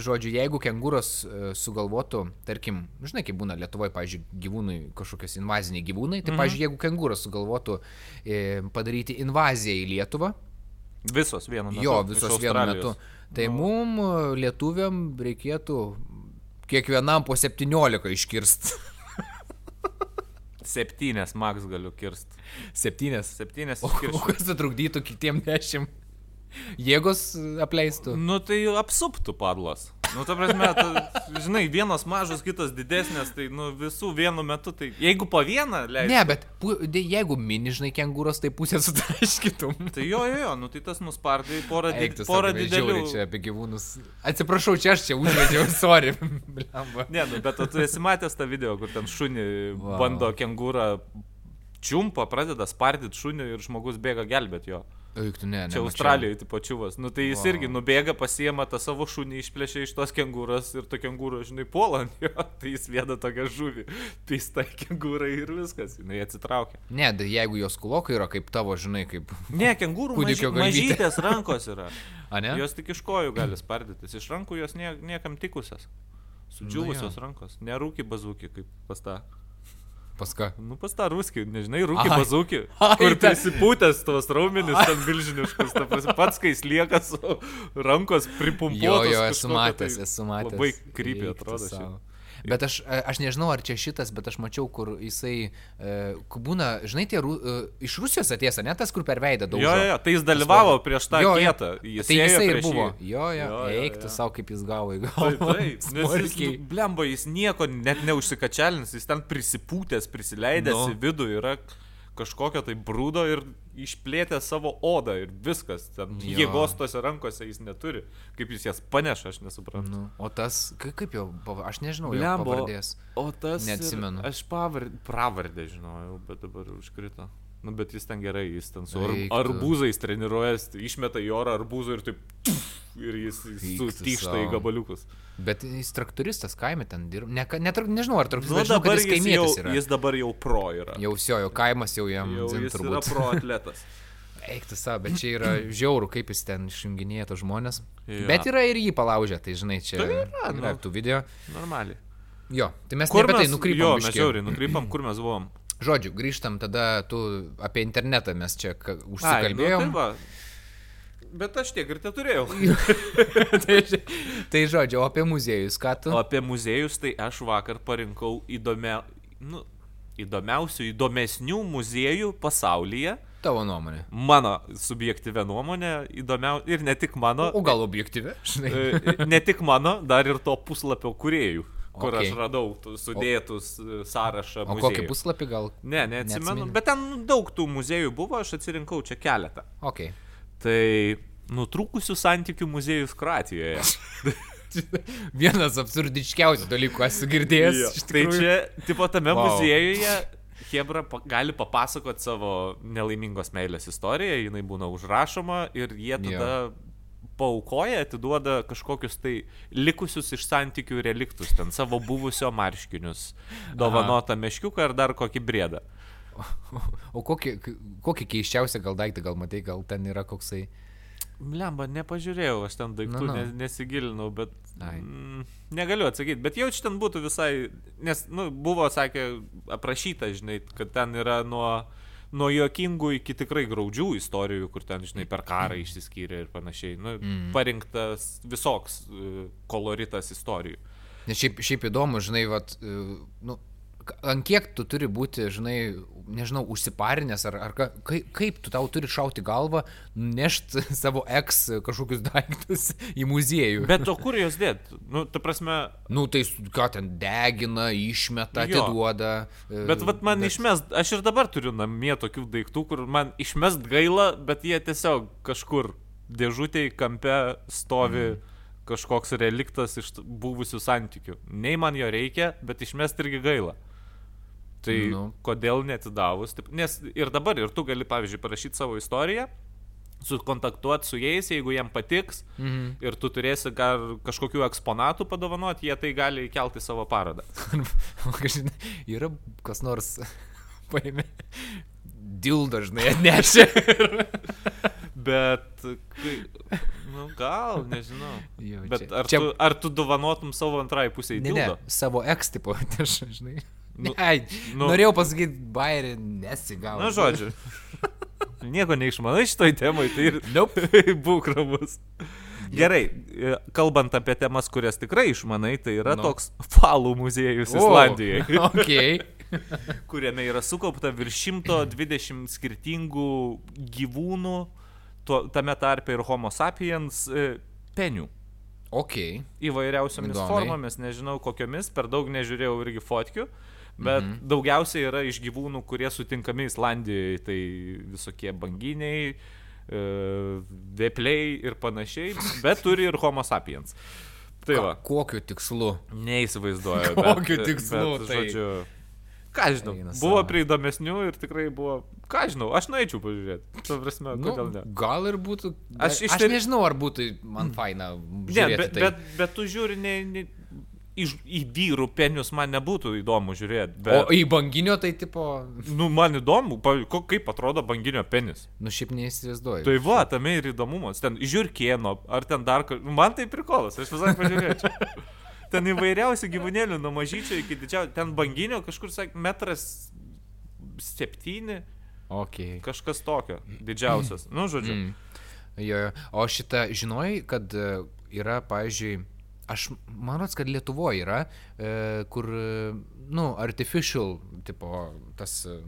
žodžiu, jeigu kengūros e, sugalvotų, tarkim, žinai, kaip būna Lietuvoje, pavyzdžiui, gyvūnai, kažkokios invaziniai gyvūnai, tai, mhm. pavyzdžiui, jeigu kengūros sugalvotų e, padaryti invaziją į Lietuvą, Visos vienu metu. Jo, visos vienu metu. Tai Nu. mum e, lietuviam reikėtų kiekvienam po 17 iškirst. Septynės maks galiu kirst. Septynės. Septynės O, o kas sutrukdytų kitiem dešimt? Jėgos apleistų. Nu tai apsuptų padlas. Nu, ta prasme, ta, žinai, vienos mažos, kitos didesnės, tai nu, visų vienu metu, tai jeigu po vieną leidžiu. Ne, bet pu, jeigu mini, žinai, kengūros, tai pusę sutraškytum. Tai jo, jo, jo, nu tai tas nuspardai porą, di Eiktų, porą didelių. čia apie gyvūnus. Atsiprašau, čia aš čia užvedžiau, sorry. Ne, nu, bet tu esi matęs tą video, kur ten šunį wow. bando kengūrą čiumpa, pradeda spardyti šunį ir žmogus bėga gelbėti jo. Eik ne, ne. Čia Australijoje, tipo čiuvas. Nu tai jis Vau. irgi nubėga, pasiema tą savo šunį, išplėšia iš tos kengūros ir to kengūro, žinai, puola ant jo. Tai jis veda tokią žuvį, pista kengūrai ir viskas, jinai atsitraukia. Ne, tai jeigu jos kulokai yra kaip tavo, žinai, kaip... Ne, kengūrų maži, mažytės rankos yra. A ne? Jos tik iš kojų gali spardytis, iš rankų jos nie, niekam tikusios. Sudžiūvusios jo. rankos. Nerūki bazūki, kaip pas tą. Pas ką? Nu, pas tą ruskį, nežinai, rūkį bazūkį. Ta- prisipūtęs tos raumenis, ten milžiniškas, ta prasme, pats, kai jis lieka su rankos pripumpuotos. Jo, jo, esu kažkokio matęs, tai esu matęs. Labai tu atrodo. Bet aš, aš nežinau, ar čia šitas, bet aš mačiau, kur jisai, e, kur būna, žinai, tie ru, e, iš Rusijos atėsa, ne tas, kur per veidą daug. Jo, jo, tai jis dalyvavo prieš tą Jo, kietą. Jis Tai jisai ir buvo. jį. Jo, jo, Jo, jo, eik tu jo. savo, kaip jis gavo į Taip, galvą. taip, nes jis, blemba, jis nieko net neužsikačialins, jis ten prisipūtęs, prisileidęs Nu. į vidų, yra kažkokio tai brūdo ir išplėtė savo odą ir viskas. Ten Jo. jėgos tose rankose jis neturi. Kaip jis jas paneša, aš nesuprantu. Nu, o tas, ka- kaip jau, aš nežinau, jo Blemba, pavardės. O tas. ir- Neatsimenu. Aš pavardę, pravardę žinojau, bet dabar užkrito. Nu, bet jis ten gerai, jis ten su ar, arbūzais treniruojasi, išmeta į orą arbūzų ir taip. Ir jis sutyšta į gabaliukus. Bet jis traktoristas kaime ten dirba. Ne, ne, nežinau, ar Nu, traktoristas, žinau, dabar kad jis jis, jau, yra. jis dabar jau pro yra. Jau siojo, kaimas jau jam jau dzin jis yra turbūt. pro atletas. Eik tu savo, bet čia yra žiauru, kaip jis ten išjunginėja tos žmonės. Jo. Bet yra ir jį palaužę, tai žinai, čia Tai yra, nu. yra tų video. Normaliai. Jo, tai mes Kur kur mes tai nukrypom. Jo, biškį. mes žiauriai nukrypam, kur mes buvom. Žodžiu, grįžtam tada, tu apie internetą mes čia ka- Ai, nu, užsikalbėjom. tai va. Bet aš tiek ir te turėjau. tai, tai žodžiu, o apie muziejus, ką tu? O apie muziejus, tai aš vakar parinkau įdomia, nu, įdomiausių, įdomesnių muziejų pasaulyje. Tavo nuomonė. Mano subjektyvė nuomonė, įdomiau ir ne tik mano, O gal objektyvi? Žinai. e, ne tik mano, dar ir to puslapio kuriejų, kur Okay. aš radau sudėtus e, sąrašą. O muziejų. kokį puslapį gal? Ne, neatsimenu, Neatsimeni? bet ten daug tų muziejų buvo, aš atsirinkau čia keletą. Ok. Tai nutrūkusių santykių muziejus Kroatijoje. Vienas absurdiškiausių dalykų esu girdėjęs. Jo. Tai čia, tipo, tame wow. muziejuje Hebra pa gali papasakoti savo nelaimingos meilės istoriją, jinai būna užrašoma ir jie tada Jo. paukoja, atiduoda kažkokius tai likusius iš santykių reliktus, ten savo buvusio marškinius, dovanotą meškiuką ar dar kokį brėdą. O kokį, kokį keiščiausią gal daiktą, gal matai, gal ten yra koksai... Lemba, nepažiūrėjau, aš ten daiktų nu. ne, nesigilinau, bet Ai. mm, negaliu atsakyti. Bet jau čia ten būtų visai, nes nu, buvo, sakė, aprašyta, žinai, kad ten yra nuo, nuo juokingų iki tikrai graudžių istorijų, kur ten, žinai, per karą išsiskyrė ir panašiai. Nu, mm. Parinktas visoks e, koloritas istorijų. Nes šiaip, šiaip įdomu, žinai, vat, e, nu, ant kiek tu turi būti, žinai, nežinau, užsiparinęs, ar, ar ka, kaip, kaip tu tau turi šauti galvą, nešti savo eks kažkokius daiktus į muziejų. Bet o kur jos dėt? Nu, ta prasme, Nu, tai ką ten degina, išmeta, Jo. atiduoda. e, Bet vat man bet... išmest, aš ir dabar turiu namie tokių daiktų, kur man išmest gaila, bet jie tiesiog kažkur dėžutėje kampe stovi mm. kažkoks reliktas iš buvusių santykių. Nei man jo reikia, bet išmest irgi gaila. Tai Nu. nu. kodėl netidavus? Taip, nes ir dabar, ir tu gali, pavyzdžiui, parašyti savo istoriją, sukontaktuoti su jais, jeigu jiem patiks, Mhm. ir tu turėsi gal kažkokių eksponatų padovanoti, jie tai gali įkelti į savo parodą. Yra kas nors paėmė. Dildo, žinai, atnešė. Bet, kai, nu, gal, nežinau. Jo, Bet čia- ar, čia- tu, ar tu dovanotum savo antrai pusiai Ne, ne, dildo? savo eks tipo atneša, žinai. Nu, Ne, nu- norėjau pasakyti, bairį nesigavo. Na, žodžiu. Nieko neišmanai šitoj temai, tai ir Nope. būk ramus. Gerai, e, kalbant apie temas, kurias tikrai išmanai, tai yra Nu. no. toks falų muziejus Islandijoje, ok. kuriame yra sukaupta virš 120 skirtingų gyvūnų, tuo, tame tarpe ir Homo sapiens e, penių. Ok. įvairiausiomis Įdomiai. formomis, nežinau kokiomis, per daug nežiūrėjau irgi fotkių, bet mhm. daugiausiai yra iš gyvūnų, kurie sutinkami Islandijoje, tai visokie banginiai, e, vepliai ir panašiai, bet turi ir Homo sapiens. Tai va, Ka- Kokiu tikslu? neįsivaizduoju. Kokiu bet- tikslu bet, tai? Žodžiu, ką žinau, buvo prie įdomesnių ir tikrai buvo, ką žinau, aš norėčiau pažiūrėti. Prasme, Nu, ne? gal ir būtų. Aš iš aš nežinau, ar būtų man faina. Ne, bet, tai. bet, bet tu žiūri, ne, ne, iš, į vyrų penius man nebūtų įdomu žiūrėti. O Bet, į banginio tai tipo, nu, man įdomu, kaip atrodo banginio penis. nu šiaip neįsivaizduoju. Tai va, tame ir įdomumas. Ten žiūrkieno, ar ten dar kažkas. Man tai prikolas, aš visai pažiūrėčiau. ten įvairiausių gyvūnėlių, nuo mažyčio iki didžiausio, ten banginio kažkur, sak, metras septyni, Okay. kažkas tokio, didžiausias. Nu, žodžiu. Mm. Jo, jo. O šitą žinojai, kad e, yra, pavyzdžiui, aš manau, kad Lietuvoje yra, e, kur, nu, artificial, tipo, tas e,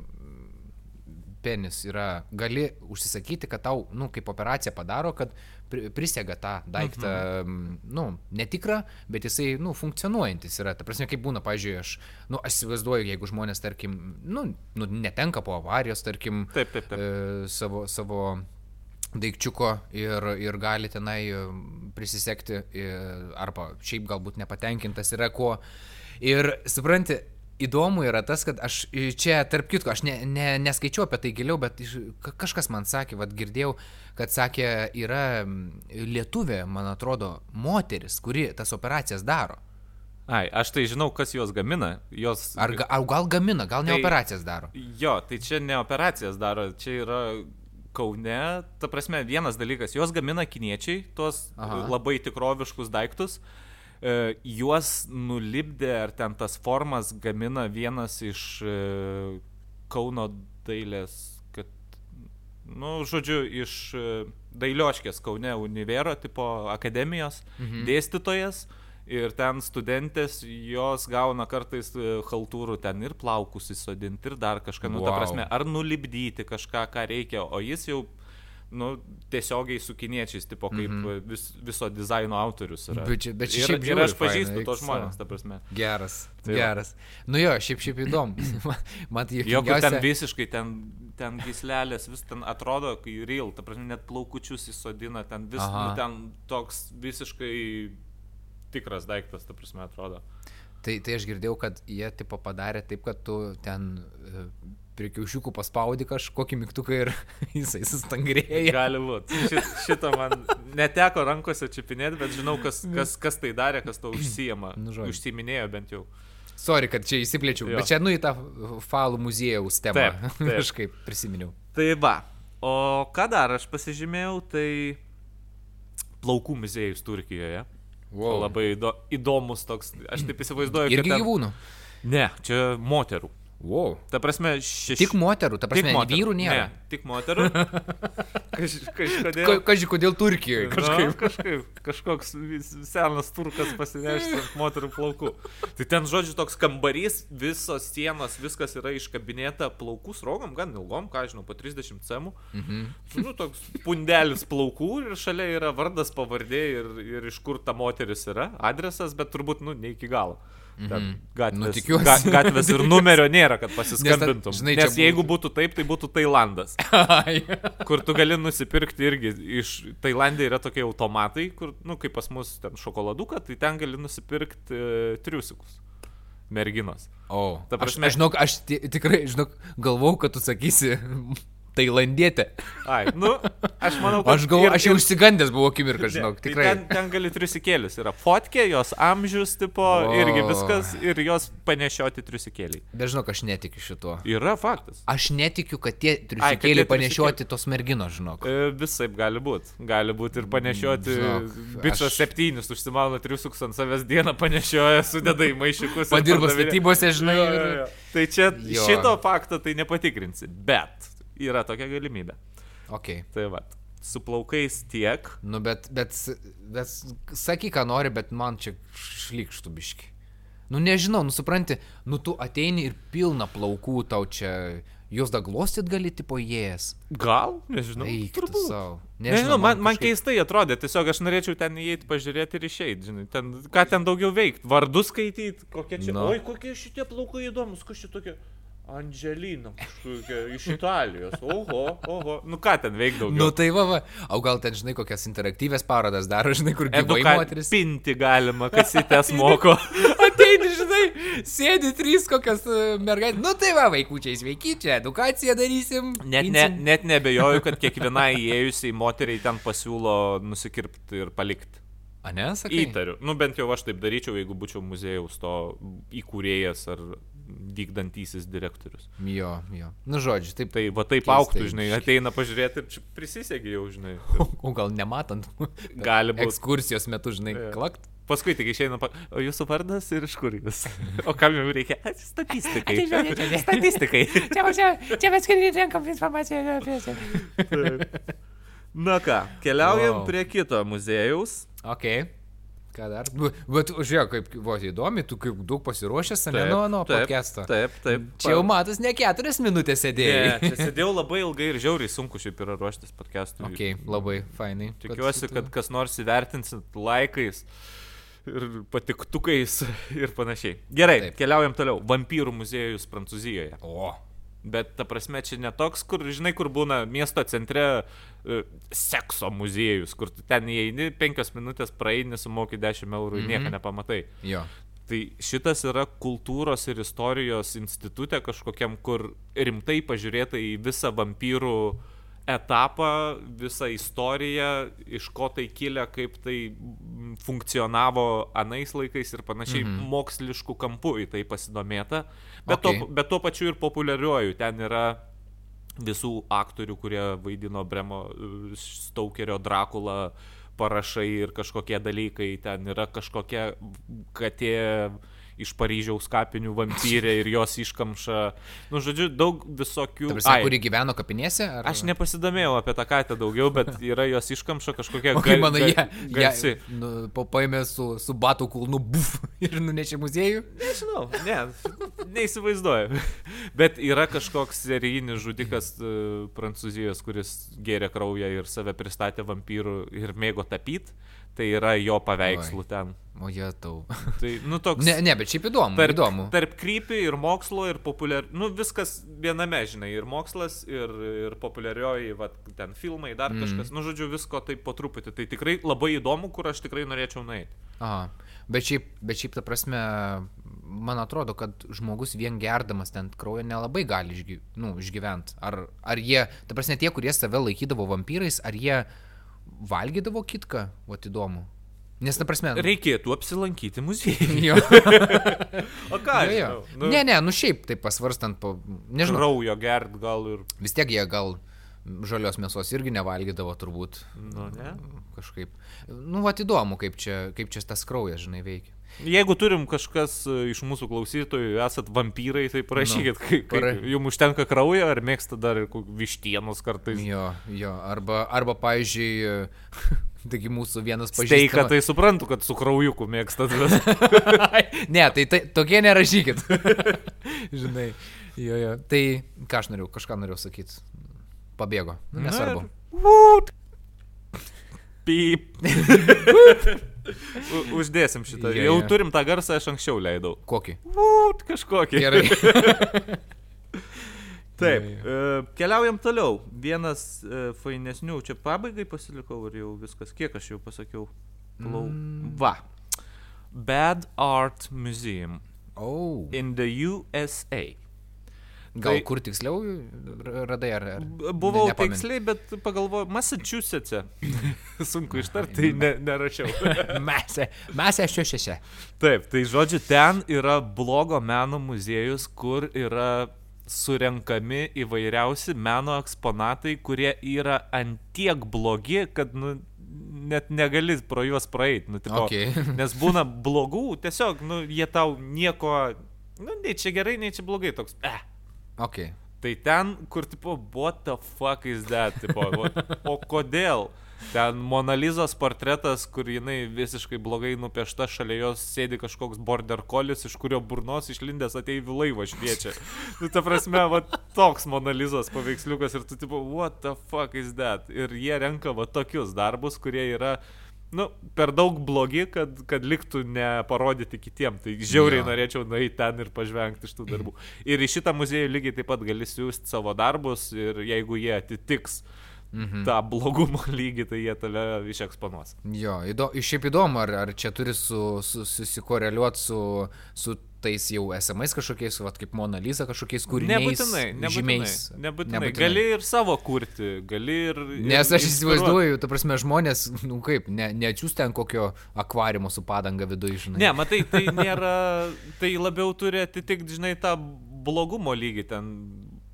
penis yra, gali užsisakyti, kad tau, nu, kaip operaciją padaro, kad pri- prisega tą daiktą, mhm. nu, netikrą, bet jisai, nu, funkcionuojantis yra. Ta prasme, kaip būna, pavyzdžiui, aš, nu, aš įsivaizduoju, jeigu žmonės, tarkim, nu, nu netenka po avarijos, tarkim, Taip, taip, taip. e, savo, savo daikčiuko ir, ir gali tenai e, prisisekti arba šiaip galbūt nepatenkintas yra kuo. Ir supranti, įdomu yra tas, kad aš čia, tarp kitko, aš ne, ne, neskaičiau apie tai giliau, bet kažkas man sakė, vad girdėjau, kad sakė, yra mm, lietuvė, man atrodo, moteris, kuri tas operacijas daro. Ai, aš tai žinau, kas juos gamina. Jos... Ar, ga- ar gal gamina, gal ne Tai- operacijas daro. Jo, tai čia ne operacijas daro, čia yra Kaune, ta prasme, vienas dalykas, juos gamina kiniečiai, tuos Aha. Labai tikroviškus daiktus, e, juos nulipdė, ar ten tas formas gamina vienas iš e, Kauno dailės, kad, nu, žodžiu, iš e, dailioškės Kaune univero tipo akademijos mhm. dėstytojas. Ir ten studentės, jos gauna kartais e, haltūrų ten ir plaukus įsodinti, ir dar kažką, nu, ta Vau. prasme, ar nulipdyti kažką, ką reikia, o jis jau, nu, tiesiogiai su kiniečiais, tipo, kaip mhm. vis, viso dizaino autorius yra. Bet bet ir, šiaip ir žiauriai aš pažįstu faina, tos žmonės, ta prasme. Geras. Tai geras. Nu jo, šiaip šiaip įdomu. Man- tai Jo, kur ten visiškai, ten, ten gislelės, vis ten atrodo, kai real, ta prasme, net plaukučius įsodina, ten vis, Aha. nu, ten toks visiškai tikras daiktas, ta prasme, atrodo. Tai, tai aš girdėjau, kad jie tipo padarė taip, kad tu ten e, prie kiaušiukų paspaudi kažkokį mygtuką ir jisai sustangrėja. Gali būti. Šit, šitą man neteko rankose čiupinėti, bet žinau, kas, kas, kas tai darė, kas to užsijama. Nu, žodžiu. Užsiminėjo bent jau. Sorry, kad čia įsiplėčiau, Jo. bet čia nu į tą falų muziejaus temą. Taip, taip. Kažkaip prisiminiau. Tai va. O ką dar aš pasižymėjau, tai plaukų muziejus Turkijoje. Wow. Labai įdo, įdomus toks, aš taip įsivaizduoju, Irgi ten- gyvūnų. Ne, čia moterų. Wow. Ta prasme, šeši... Tik moterų, ta prasme, moterų. vyrų nėra. Ne, tik moterų. Kaž, kažkodėl. Ka, kažkai, kodėl Turkijoje? Kažkaip. Kažkaip. kažkaip. Kažkoks senas turkas pasinešęs ant moterų plaukų. Tai ten, žodžiu, toks kambarys, visos sienos, viskas yra iškabinėta plaukų srogom, gan ilgom, ką žinau, po 30 cemų. Mhm. Nu, toks pundelis plaukų ir šalia yra vardas, pavardė ir, ir iš kur ta moteris yra, adresas, bet turbūt, nu, ne iki galo. Ten gatvės, Nu, ga, gatvės ir numerio nėra, kad pasiskambintum. žinai, Nes, čia Nes būtų- jeigu būtų taip, tai būtų Tailandas Ai. kur tu gali nusipirkti irgi iš Tailandė yra tokie automatai, kur, nu, kaip pas mus ten šokoladuką, tai ten gali nusipirkti e, triusikus. Merginos. O, Ta aš, prasme- aš, žinok, aš ti- tikrai, žinok, galvau, kad tu sakysi tailandietė. Ai, nu, aš manau, kad... Aš galvoju, ir- aš jau užsigandęs buvau akimirką, žinok, tai tikrai. Ten, ten gali triusikėlis. Yra fotkė, jos amžius, tipo, O. irgi viskas, ir jos panešioti triusikėliai. Žinok, aš netikiu šituo. Yra faktas. Aš netikiu, kad tie triusikėliai panešioti tos merginos, žinok. E, Visai gali būti. Gali būti ir panešioti. Bičas aš- septynis užsimauna triusikus ant savęs dieną, panešioja, sudeda į Padirbo pardavinėja. statybose, žinai. Jo, jo, ir- jo. Tai čia jo. šito fakto tai nepatikrinsi, bet yra tokia galimybė. Ok. Tai va, su plaukais tiek. Nu, bet, bet, bet sakyk, ką nori, bet man čia šlikštų biški. Nu, nežinau, nu, supranti, nu, tu ateini ir pilna plaukų tau čia, jos dar glostyt gali, tipo, jėjas. Gal, nežinau. Eik tu turbūt. savo. Nežinau, man, man kažkaip- keistai atrodė, tiesiog aš norėčiau ten įeiti, pažiūrėti ir išeiti, žinai, ten, ką ten daugiau veikti, vardus skaityti, kokie čia, Nu. oi, kokie šitie plaukai įdomus, kas čia tokie, Angelina, kažkokia iš Italijos, oho, oho, nu ką ten daugiau. Nu, tai va, va. O gal ten, žinai, kokias interaktyvės parodas daro, žinai, kur gyvai moteris. Pinti galima, kas į tes moko. Ateini, žinai, sėdi trys kokios mergaitės. Nu, tai va, vaikučiai, sveiki, čia edukaciją darysim. Net, ne, net nebejoju, kad kiekvienai įėjusiai moteriai ten pasiūlo nusikirpti ir palikti. A ne, sakai? Įtariu. Nu bent jau aš taip daryčiau, jeigu būčiau muziejaus to įkūrėjas ar vykdantysis direktorius. Jo, jo. Nu, žodžiu, taip. Tai va taip Keistai auktų, žinai, ateina pažiūrėti ir čia prisisegi jau, žinai. O gal nematant? Gali būt. Ekskursijos metu, žinai, Jo. klakt. Paskui tik išeina, pa... o jūsų vardas ir iš kur jūs? O kam jums reikia? Statistikai. Statistikai. Čia, čia, čia mes skirti renkam informaciją apie tai. Na ką, keliaujam Wow. prie kito muziejaus. Ok. Ką dar? Bet žiūrėk, kaip vos įdomi, tu kaip daug pasiruošęs, ne nuo nuo podcast'o. Taip, taip. Čia jau matas ne keturias minutės Ne, sėdėjai. čia sėdėjau labai ilgai ir žiauriai sunku šiaip yra ruoštis podcast'ui. Ok, labai fainai. Tikiuosi, kad kas nors įvertinsit laikais ir patiktukais ir panašiai. Gerai. Taip. keliaujam toliau. Vampyrų muziejus Prancūzijoje. O, Bet ta prasme, čia ne toks, kur, žinai, kur būna miesto centre e, sekso muziejus, kur tu ten įeini, penkias minutės praeini, sumoki 10 eurų ir Mhm. nieko nepamatai. jo. Tai šitas yra kultūros ir istorijos institutė kažkokiam, kur rimtai pažiūrėta į visą vampyrų etapą, visą istoriją, iš ko tai kilę, kaip tai mm, funkcionavo anais laikais ir panašiai, mhm. moksliškų kampų į tai pasidomėta, bet, Okay. to, bet tuo pačiu ir populiariuoju. Ten yra visų aktorių, kurie vaidino Bremo Staukerio Drakulą parašai ir kažkokie dalykai, ten yra kažkokia katė iš Paryžiaus kapinių vampyrė ir jos iškamša. Nu, žodžiu, daug visokių... Ai, kuri gyveno kapinėse? Ar... Aš nepasidomėjau apie tą katę daugiau, bet yra jos iškamša kažkokia O kaip ga- manai, ga- jie, garsi. jie nu, pa- paėmė su, su batų kulnu buf ir nunešė muziejų? Nežinau, ne, neįsivaizduoju. Bet yra kažkoks serijinis žudikas uh, Prancūzijos, kuris gėrė kraują ir save pristatė vampyrų ir mėgo tapyti. Tai yra jo paveikslų Oi. ten. O jie tau. Tai, nu, toks. Ne, ne, bet šiaip įdomu. Tarp, įdomu. tarp krypį ir mokslo ir populiar... Nu, viskas viename, žinai, ir mokslas, ir, ir populiarioji, va, ten filmai, dar mm. kažkas. Nu, žodžiu, visko taip po truputį. Tai tikrai labai įdomu, kur aš tikrai norėčiau nueiti. Aha. Bet šiaip, bet šiaip, ta prasme, man atrodo, kad žmogus vien gerdamas ten kraujo nelabai gali išgy, nu, išgyventi. Ar, ar jie, ta prasme, tie, kurie save laikydavo vampyrais, ar jie valgydavo kitką, o įdomu. Nes, ta prasme, Reikėtų apsilankyti muziejuje. O ką? jo, jo. Nu, Ne, ne, nu šiaip, tai pasvarstant, po, nežinau, Kraujo gert gal ir... vis tiek jie gal žalios mėsos irgi nevalgydavo turbūt Nu, ne. kažkaip. Nu, va, įdomu, kaip čia, kaip čia tas kraujas, žinai, veikia. Jeigu turim kažkas e, iš mūsų klausytojų, esat vampyrai, tai parašykit, Nu, kaip, kaip jums užtenka kraujo, ar mėgsta dar vištienos kartais. Jo, jo, arba, arba pavyzdžiui, taigi mūsų vienas pažįstamas. tai suprantu, kad su kraujuku mėgstat. Ne, tai, tai tokie nerašykit. Žinai, jo, jo. Tai ką aš norėjau, kažką norėjau sakyti. Pabėgo. Nu, nesvarbu. Pip. U- Uždėsim šitą. Jo, Jau jo. turim tą garsą, aš anksčiau leidau. Kokį? Ūt, kažkokį. Gerai. Taip, e, keliaujam toliau. Vienas e, fainesnių, čia pabaigai pasilikau ir jau viskas, kiek aš jau pasakiau. Plau. Mm. Va. Bad Art Museum Oh. in the USA. Gal Tai- kur tiksliau radai ar... ar Buvau ne- nepameni? tiksliai, bet pagalvojau, Massachusetts'e. Sunku ištarti, ne, nerašiau. Šešią. Taip, tai žodžiu, ten yra blogo meno muziejus, kur yra surenkami įvairiausi meno eksponatai, kurie yra antiek blogi, kad nu, net negali pro juos praeiti. Nu, tipo, Okay. Nes būna blogų, tiesiog, nu, jie tau nieko, nu, nei čia gerai, nei čia blogai, toks, eh. Ok. Tai ten, kur, tipo, what the fuck is that, tipo, what, o kodėl? Ten Monalizos portretas, kur jinai visiškai blogai nupiešta, šalia jos sėdi kažkoks border collis, iš kurio burnos išlindęs ateivių laivas šviečia. Nu, ta prasme, va, toks Monalizos paveiksliukas ir tu, tipo, what the fuck is that? Ir jie renka va tokius darbus, kurie yra, nu, per daug blogi, kad, kad liktų neparodyti kitiem. Tai žiauriai Jo. norėčiau nueiti ten ir pažvengti iš tų darbų. Ir į šitą muziejų lygiai taip pat gali siūsti savo darbus ir jeigu jie atitiks Mhm. tą blogumo lygį, tai jie tave išeksponuos. Jo, įdo, šiaip įdomu, ar, ar čia turi su, su, susikoreliuoti su, su tais jau esamais kažkokiais, vat, kaip Mona Lisa, kažkokiais kūriniais. Nebūtinai, nebūtinai, žymiais. nebūtinai. nebūtinai. Gali ir savo kurti, gali ir... Nes aš įsivaizduoju, ta prasme, žmonės, nu kaip, ne, neatsiūs ten kokio akvariumo su padanga viduje, žinai. Ne, matai, tai nėra, tai labiau turi atitikti, žinai, tą blogumo lygį ten.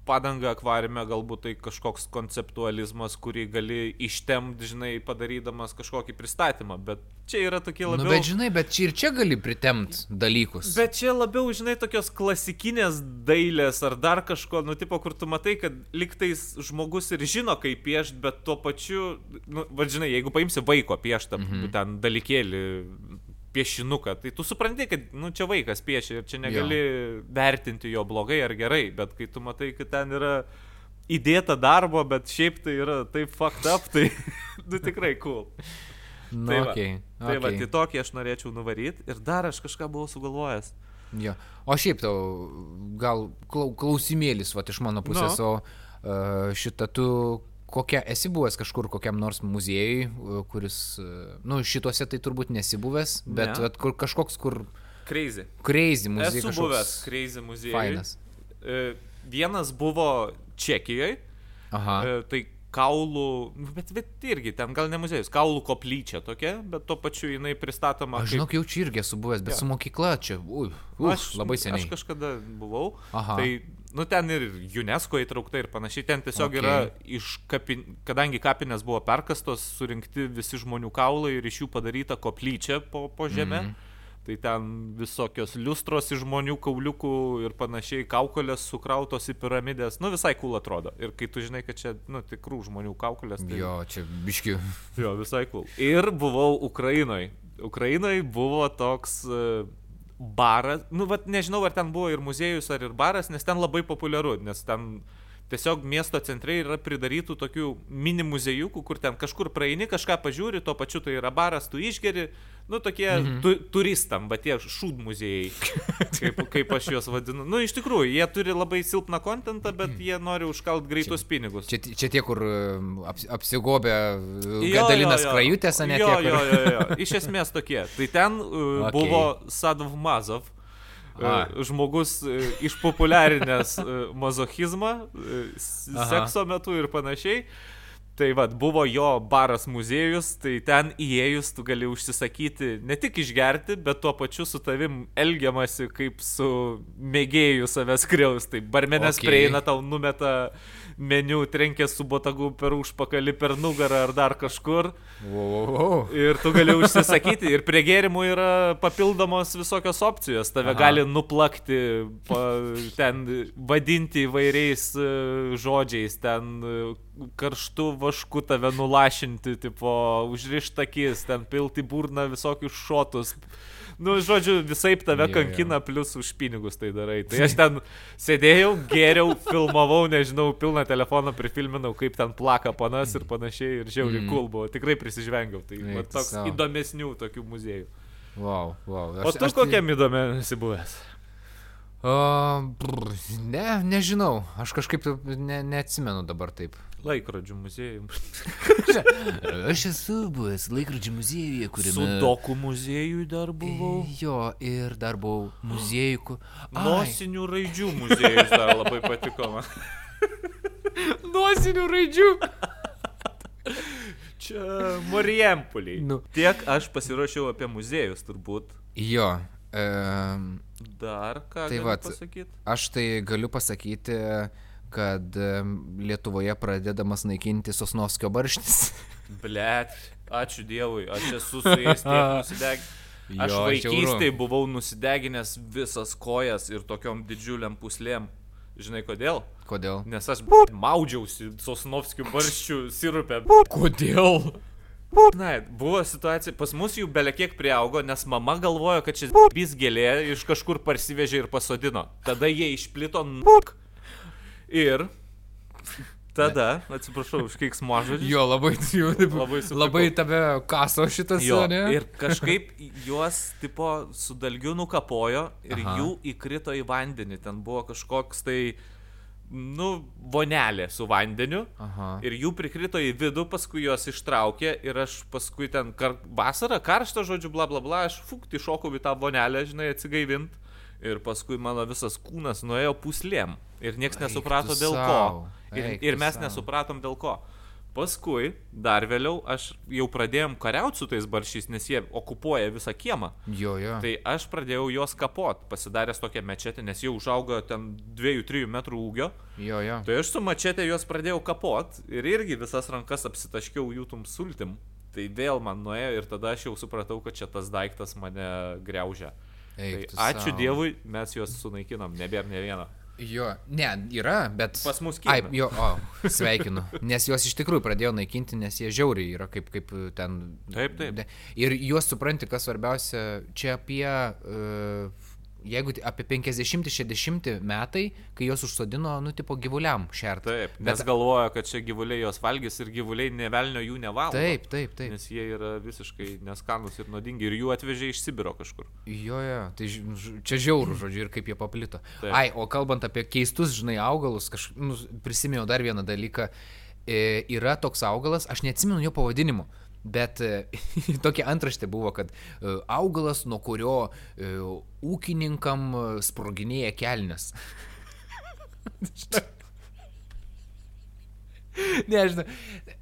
Padanga akvariume, galbūt tai kažkoks konceptualizmas, kurį gali ištemti, žinai, padarydamas kažkokį pristatymą, bet čia yra tokie labiau... Nu, bet žinai, bet čia ir čia gali pritemti dalykus. Bet čia labiau, žinai, tokios klasikinės dailės ar dar kažko, nu, tipo, kur tu matai, kad liktais žmogus ir žino, kaip piešti, bet tuo pačiu, nu, va, žinai, jeigu paimsi vaiko pieštą, mhm. ten dalykėlį, piešinuką, tai tu supranti, kad, nu, čia vaikas piešia ir čia negali jo. vertinti jo blogai ar gerai, bet kai tu matai, kad ten yra įdėta darbo, bet šiaip tai yra taip fucked up, tai, nu, tikrai cool. Nu, tai va, okay, tai va, okay. tai tokį aš norėčiau nuvaryti ir dar aš kažką buvau sugalvojęs. Jo. O šiaip tau, gal klau, klausimėlis, va, iš mano pusės, Nu. o uh, šitą tu kokia, esi buvęs kažkur kokiam nors muziejui, uh, kuris, uh, nu, šituose tai turbūt nesi buvęs, bet Ne. vat, kur, kažkoks, kur Crazy. crazy muziejus. Esu buvęs Crazy muziejui. Fainas. E, Vienas buvo Čekijoje, Aha. e, tai kaulų, nu, bet, bet irgi ten gal ne muziejus, kaulų koplyčia tokia, bet tuo pačiu jinai pristatoma. Aš žinau, jau čia irgi esu buvęs, bet Jo. su mokykla čia, ui, uf, labai seniai. Aš kažkada buvau. Aha. Tai, nu, ten ir UNESCO įtraukta ir panašiai. Ten tiesiog Okay. yra iš kapin... Kadangi kapinės buvo perkastos, surinkti visi žmonių kaulai ir iš jų padaryta koplyčia po, po žemę. Mm -hmm. Tai ten visokios liustros iš žmonių kauliukų ir panašiai, kaukolės sukrautos į piramidės. Nu, visai cool atrodo. Ir kai tu žinai, kad čia, nu, tikrų žmonių kaukolės. Tai... Jo, čia biški. Jo, visai cool. Ir buvau Ukrainoje. Ukrainoje buvo toks uh, baras, nu, bet nežinau, ar ten buvo ir muziejus, ar ir baras, nes ten labai populiaru, nes ten tiesiog miesto centrai yra pridarytų tokių mini muziejukų, kur ten kažkur praeini, kažką pažiūri, tuo pačiu tai yra baras, tu išgeri, nu tokie mhm. tu, turistam, bet tie šūd muziejai, kaip, kaip aš juos vadinu. Nu, iš tikrųjų, jie turi labai silpną kontentą, bet jie nori užkalt greitus pinigus. Čia, čia tie, kur um, aps, apsigobė Jo, Gadalinas krajutės, ane jo, tie, kur... jo, jo, jo. Iš esmės tokie. Tai ten uh, okay. buvo Sadov Mazov. A. Uh, žmogus uh, išpopuliarinęs uh, mazochizmą uh, sekso metu ir panašiai. Tai vad, buvo jo baras muziejus, tai ten įėjus tu gali užsisakyti ne tik išgerti, bet tuo pačiu su tavim elgiamasi kaip su mėgėjų savęs kriaus. Tai barmenės Okay. prieina, tau numeta meniu, trenkia su botagu per užpakalį, per nugarą ar dar kažkur. Wow, wow, wow. Ir tu gali užsisakyti. Ir prie gėrimų yra papildomos visokios opcijos. Tave Aha. Gali nuplakti, pa, ten vadinti įvairiais e, žodžiais, ten e, karštų vašku tave nulašinti, tipo, užrištakis, ten pilti burną visokius šotus. Nu, žodžiu, visai tave Jo, jo. kankina, plus už pinigus tai darai. Tai aš ten sėdėjau, geriau, filmavau, nežinau, pilną telefoną prifilminau, kaip ten plaka panas ir panašiai. Ir žiauriai Mm. cool buvo. Tikrai prisižvengiau. Tai Eik va, tu toks sau. įdomesnių tokių muziejų. Wow, wow. O tu kokiam įdomiam esi buvęs? O, brr, ne, nežinau. Aš kažkaip ne, neatsimenu dabar taip. Laikrodžių muziejų. Aš esu buvęs laikrodžių muziejuje, kuriame... Sudokų muziejui dar buvau. Jo, ir dar buvau muziejui, kur... Nosinių raidžių muziejus dar labai patiko man. Nosinių raidžių. Čia Marijampoliai. Nu. Tiek aš pasiruošiau apie muziejus turbūt. Jo. Um, Dar ką Tai vat. pasakyti? aš tai galiu pasakyti, kad Lietuvoje pradedamas naikinti Sosnovskio barštis. Blet, ačiū Dievui, aš esu su jais nusidegęs. Aš Jo, vaikystėje buvau nusideginęs visas kojas ir tokiom didžiuliam puslėm. Žinai kodėl? Kodėl? Nes aš maudžiausi Sosnovskių barščių sirupę. Kodėl? Na, buvo situacija, pas mus jų belekiek priaugo, nes mama galvojo, kad šis bis gėlė iš kažkur parsivežė ir pasodino. Tada jie išplito nuk. Ir tada, atsiprašau už keiksmažodžius. Jo, labai, jau, Labai supykau. labai tave kaso šitas, Jo, ne? ir kažkaip juos, tipo, su dalgiu nukapojo ir Aha. Jų įkrito į vandenį. Ten buvo kažkoks tai, nu, vonelė su vandeniu. Aha. Ir jų prikrito į vidų, paskui juos ištraukė ir aš paskui ten kar... vasarą, karštą žodžiu, bla bla bla, aš fukti šokau į tą vonelę, žinai, atsigaivint. Ir paskui mano visas kūnas nuėjo puslėm. Ir niekas nesuprato dėl ko. Ir, ir mes nesupratom dėl ko. Paskui, dar vėliau, aš jau pradėjom kariauti su tais baršiais, nes jie okupuoja visą kiemą. Jo, jo. Tai aš pradėjau juos kapot, pasidaręs tokią mečetę, nes jau užaugo ten 2-3 metrų ūgio. Jo, jo. Tai aš su mačetė juos pradėjau kapot ir irgi visas rankas apsitaškiau jų tum sultim. Tai vėl man nuėjo ir tada aš jau supratau, kad čia tas daiktas mane greužia. Eik Tai ačiū sau. Dievui, mes juos sunaikinam, nebėra ne vieno. Jo, ne, yra, bet... Pas mus Ai, kieme. jo, o, sveikinu. Nes juos iš tikrųjų pradėjo naikinti, nes jie žiauriai yra kaip, kaip ten. Taip, taip. Ir juos supranti, kas svarbiausia, čia apie, uh, jeigu apie 50-60 metai, kai juos užsodino, nu, tipo gyvuliam šerti. Taip, nes galvoja, kad čia gyvuliai jos valgys ir gyvuliai nevelnio jų nevalo. Taip, taip, taip. Nes jie yra visiškai neskanus ir nuodingi ir jų atvežė iš Sibiro kažkur. Jo, jo, tai ž- čia žiaurų žodžiu ir kaip jie paplito. Taip. Ai, o kalbant apie keistus, žinai, augalus, kažkaip, nu, prisiminiau dar vieną dalyką. E, yra toks augalas, aš neatsimenu jo pavadinimo, bet e, tokia antraštė buvo, kad e, augalas, nuo kurio e, ūkininkam sproginėja kelnes. Nežinau,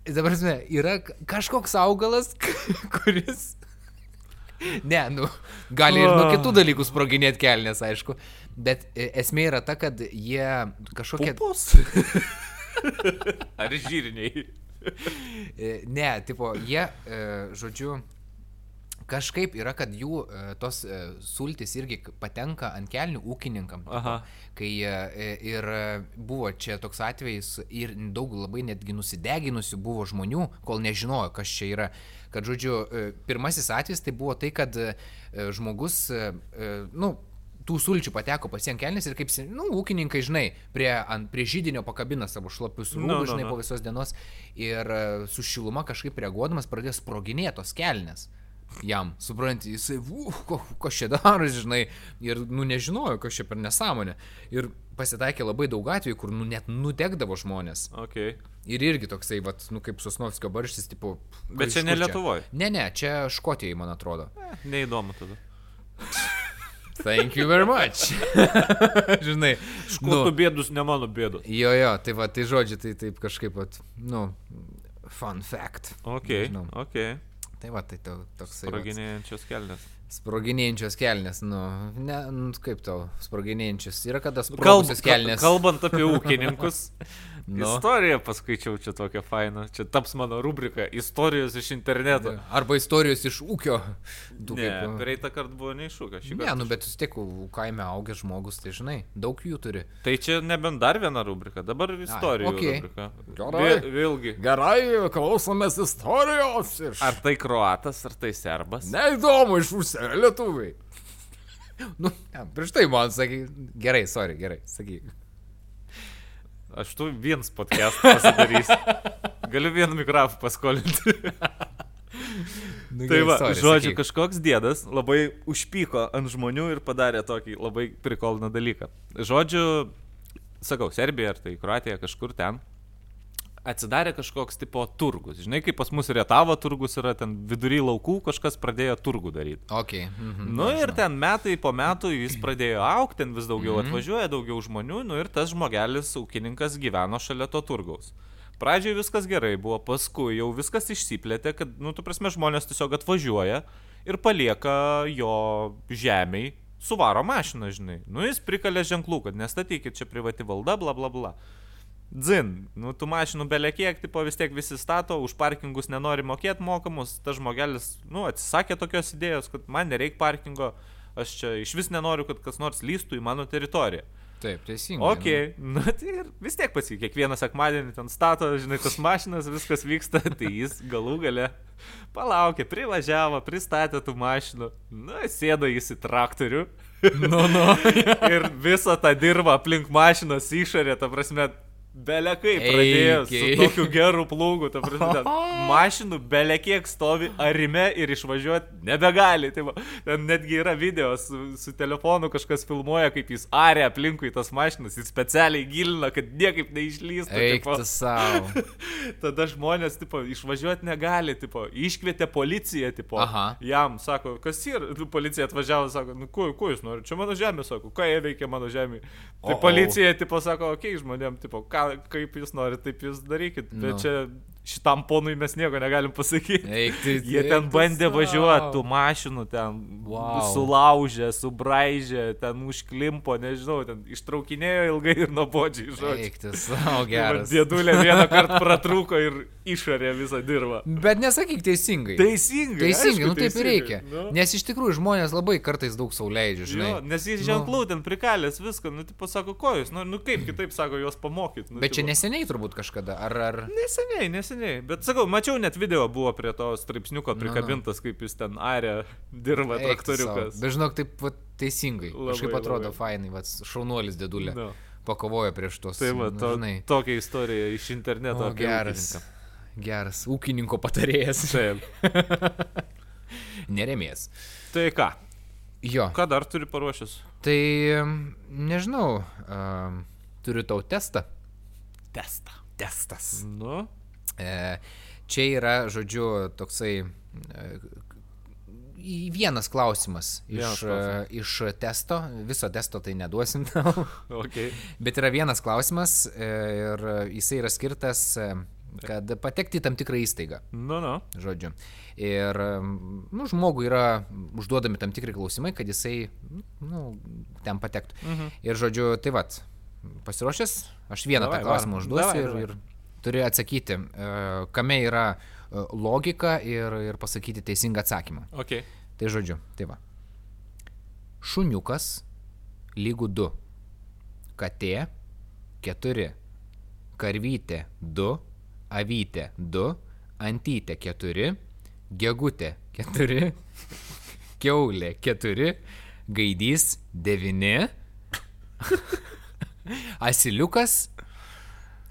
dabar prasme, yra kažkoks augalas, kuris Ne, nu, gali ir nuo kitų dalykų sproginėti kelnes, aišku. Bet esmė yra ta, kad jie kažkokie... Pupus. Ar žyriniai. E, Ne, tipo, jie, e, žodžiu, kažkaip yra, kad jų e, tos sultis irgi patenka ant kelnių ūkininkam. Aha. Kai ir buvo čia toks atvejis ir daug labai netgi nusideginusių buvo žmonių, kol nežinojo, kas čia yra. Kad, žodžiu, pirmasis atvejis tai buvo tai, kad žmogus, nu, tų sulčių pateko pasien kelnes ir kaip, nu, ūkininkai, žinai, prie, ant, prie žydinio pakabina savo šlapius rūbus, Nu, nu, žinai, nu. po visos dienos ir e, su šiluma kažkaip reaguodamas pradėjo sproginėtos kelnes. Jam, supranti, jisai, "Uf, ko, ko čia daro, žinai, ir, nu, nežinojo, kas čia per nesąmonę. Ir pasitaikė labai daug atvejų, kur, nu, net nudegdavo žmonės. Okay. Ir irgi toksai, vat, nu, kaip Sosnovskio barštis, tipo... Bet čia ne kur Lietuvoj. Ne, ne, čia Škotijoje, man atrodo. Neįdomu tada. Thank you very much. žinai, Kuo tu bėdus, ne mano bėdus. Jo, jo, tai va, tai žodžiu, tai taip kažkaip, vat, nu, fun fact. Ok, Nežinau. ok. Tai va, tai to, toksai. vat, Spraginėjančios kelnes. Sproginėjančios kelnes, nu, ne, nu, kaip tau, sproginėjančios. Yra kada Kalb, sprogusios kelnes. kalbant apie ūkininkus, Nu. istoriją paskaičiau čia tokią fainą. Čia taps mano rubrika - istorijos iš interneto. Arba istorijos iš ūkio. Tu Ne, kaip- praeitą kartą buvo neiššūka. Ne, nu, bet vis tiek kaime augęs žmogus, tai žinai, daug jų turi. Tai čia nebent dar viena rubrika, dabar istorijų okei. rubrika. Gerai. Vė, vėlgi. Gerai, klausomės istorijos iš... Ar tai kroatas, ar tai serbas? Neįdomu iš užsienio lietuviai. Nu, ne, prieš tai man sakai, gerai, sorry, gerai, sakyk. Aš tu viens podcast pasidarys. Galiu vieną mikrofą paskolinti. Nu, Tai va, sorry, žodžiu, sakyk. kažkoks dėdas labai užpyko ant žmonių ir padarė tokį labai prikolną dalyką. Žodžiu, sakau, Serbija ar tai Kroatija kažkur ten atsidarė kažkoks tipo turgus. Žinai, kaip pas mus Rietavo turgus yra ten vidury laukų, kažkas pradėjo turgų daryti. Ok. Mhm, Nu ir žinau. ten metai po metų jis pradėjo aukti, ten vis daugiau Mhm. atvažiuoja, daugiau žmonių, nu ir tas žmogelis, ūkininkas gyveno šalia to turgaus. Pradžioje viskas gerai buvo, paskui jau viskas išsiplėtė, kad, nu, tu prasme, žmonės tiesiog atvažiuoja ir palieka jo žemiai, suvaro mašiną, žinai. Nu, jis prikalė ženklų, kad nestatykit čia privati valda, bla bla bla. Dzin, nu tų mašinų belekiek, tipo vis tiek visi stato, už parkingus nenori mokėti mokamus, tas žmogelis, nu, atsisakė tokios idėjos, kad man nereikia parkingo, aš čia iš vis nenoriu, kad kas nors lystų į mano teritoriją. Taip, teisingai. Ok, nu tai ir vis tiek pasi, kiekvieną sekmadienį ten stato, žinai, tas mašinas, viskas vyksta, tai jis galų gale palaukė, privažiavo, pristatė tų mašinų, nu, sėdo jis į traktorių. Nu, nu. ir visą tą dirbą aplink mašinos išorę, ta prasme, belekai pradėjo su Eikiai. tokiu geru plūgu, ta prasme, ten mašinų belekiek stovi arime ir išvažiuoti nebegali. Tai va, ten netgi yra video su, su telefonu, kažkas filmuoja, kaip jis arė aplinkui tas mašinas, jis specialiai gilina, kad niekaip neišlystų. Eik tipo. tu savo. Tada žmonės, tipo, išvažiuoti negali, tipo, iškvietė policiją, tipo, Aha. jam, sako, kas yra, Nu, policija atvažiavo, sako, nu, ko, ko jūs norite, čia mano žemė, sako, ką jie veikia mano žemė. Tai O-o. policija, tipo, sako, okei, okay, žmonėm, tipo, ką, kaip jūs norite, taip jūs darykit, bet Nu. čia šitam ponui mes nieko negalim pasakyti. Eik, tai, Jie ten bandė važiuoti, tų mašinų ten Vau. sulaužė, subraižė, ten užklimpo, nežinau, ten ištraukinėjo ilgai ir nuobodžiai žodžiu. Eik, tu savo geras. Dėdulė vieną kartą pratrūko ir išarė visą dirbą. Bet nesakyk teisingai. Teisingai. Teisingai, aišku, nu taip ir reikia. Nu. Nes iš tikrųjų žmonės labai kartais daug sauliaidžia, žinai. Jo, nes jis Nu. ženklų ten prikalęs viską, nu, tipo, sako, ko jūs, nu, nu kaip kitaip sako, juos pamokyti. Nu, Bet čia tipo, neseniai turbūt kažkada. Ar, ar... Neseniai, neseniai. Bet sakau, mačiau net video buvo prie to straipsniuko Nu, nu. prikabintas, kaip jis ten arė dirba Eik traktoriukas. Bet žinok, taip vat, teisingai. Labai, Kažkaip atrodo labai. fainai, vat, šaunuolis dėdulė. Nu. Pakovojo prieš tos. Tai va, nu, to, žinai. tokia istorija iš interneto. O, geras. ūkininką. Geras. Ūkininko patarėjas. Taip. Neremės. Tai ką? Jo. Ką dar turi paruošęs? Tai nežinau. Um, turiu tau testą. Testą. Testas. Nu, čia yra, žodžiu, toksai e, vienas klausimas iš, Vienas e, klausimas. iš testo. Viso testo tai neduosim tau. ok. Bet yra vienas klausimas e, ir jisai yra skirtas, e, kad patekti į tam tikrą įstaigą. Nu, nu. Žodžiu. Ir nu, žmogui yra užduodami tam tikri klausimai, kad jisai nu, ten patektų. Mhm. Ir žodžiu, tai vad, pasiruošęs, aš vieną Davai, tą klausimą užduosiu Davai, ir, davai. ir turi atsakyti, e, kame yra e, logika ir, ir pasakyti teisingą atsakymą. Ok. Tai žodžiu, tai va. Šuniukas lygų 2. Katė 4. Karvytė 2. Avytė 2. Antytė 4. Gegutė 4. Keulė 4. Gaidys 9. Asiliukas.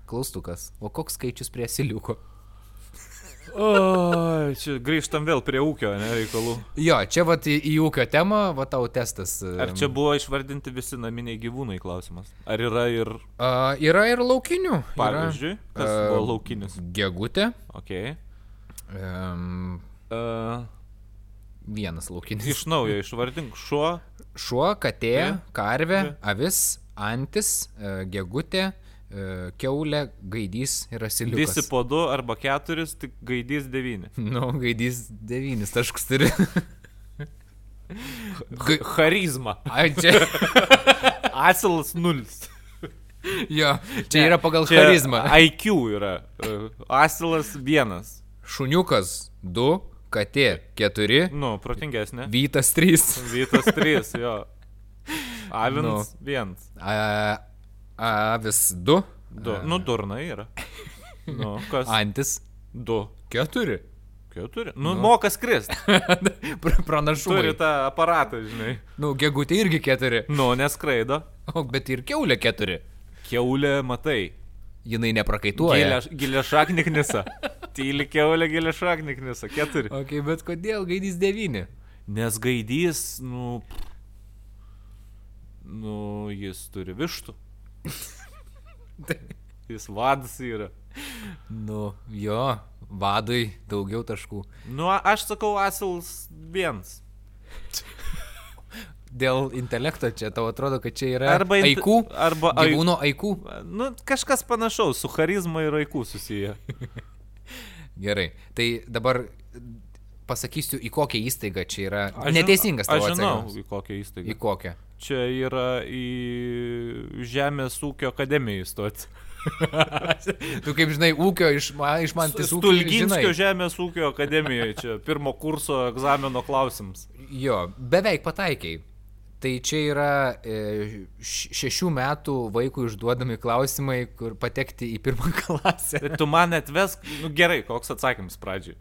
Klaustukas. O koks skaičius prie asiliuko? O, čia grįžtam vėl prie ūkio, ne, reikalų. Jo, čia vat į, į ūkio temą, va tau testas. Ar čia buvo išvardinti visi naminiai gyvūnai klausimas? Ar yra ir, A, yra ir laukinių. pavyzdžiui, kas a, buvo laukinis? Gegutė. Ok. Um, Uh, vienas laukinis. iš naujo išvardink šuo. Šuo, katė, karvė, avis, antis, e, gegutė, keulė, gaidys ir asiliukas. Visi po du arba keturis, tik gaidys devyni. Nu, gaidys devynis taškus turi. Ga- Charizma. Ai, čia, Asilas nulis. jo, čia yra pagal Čia charizmą. IQ yra. Uh, Asilas vienas. Šuniukas 2, katė 4, Nu, protingesnė. vytas 3. Vytas trys, jo. Avins Nu. vienas. Avis 2, Du. Nu, durnai yra. Nu, kas? antis Du. 4. Keturi. Nu, moka skrist. Pranašumai. Turi tą aparatą, žinai. Nu, gegutė irgi 4. Nu, neskraido. O, bet ir keulė 4. Keulė, matai. Jinai neprakaituoja. Gilė, šakniknisa. Tyli keulė, gilė šakniknisa. Keturi. Ok, bet kodėl gaidys 9? Nes gaidys, nu. Nu, jis turi vištų. Jis vadas yra. Nu, jo, vadui daugiau taškų. Nu, aš sakau, asils vienas. Dėl intelekto čia tau atrodo, kad čia yra Arba int- aikų. arba ai- Gyvūno aikų. Nu, kažkas panašaus, su charizma ir aikų susiję. Gerai, tai dabar pasakysiu, į kokią įstaigą čia yra. Aš Neteisingas tavo Aš žinau, atsakymas. į kokią įstaigą. Į kokią? Čia yra į Žemės ūkio akademiją įstoti. Tu kaip žinai, ūkio iš, ma, iš tai Stulginskio Žemės ūkio akademijoje, čia pirmo kurso egzamino klausims. Jo, beveik pataikiai. Tai čia yra e, šešių metų vaikų išduodami klausimai, kur patekti į pirmą klasę. Tai tu man atvesk, nu gerai, koks atsakymas pradžiai.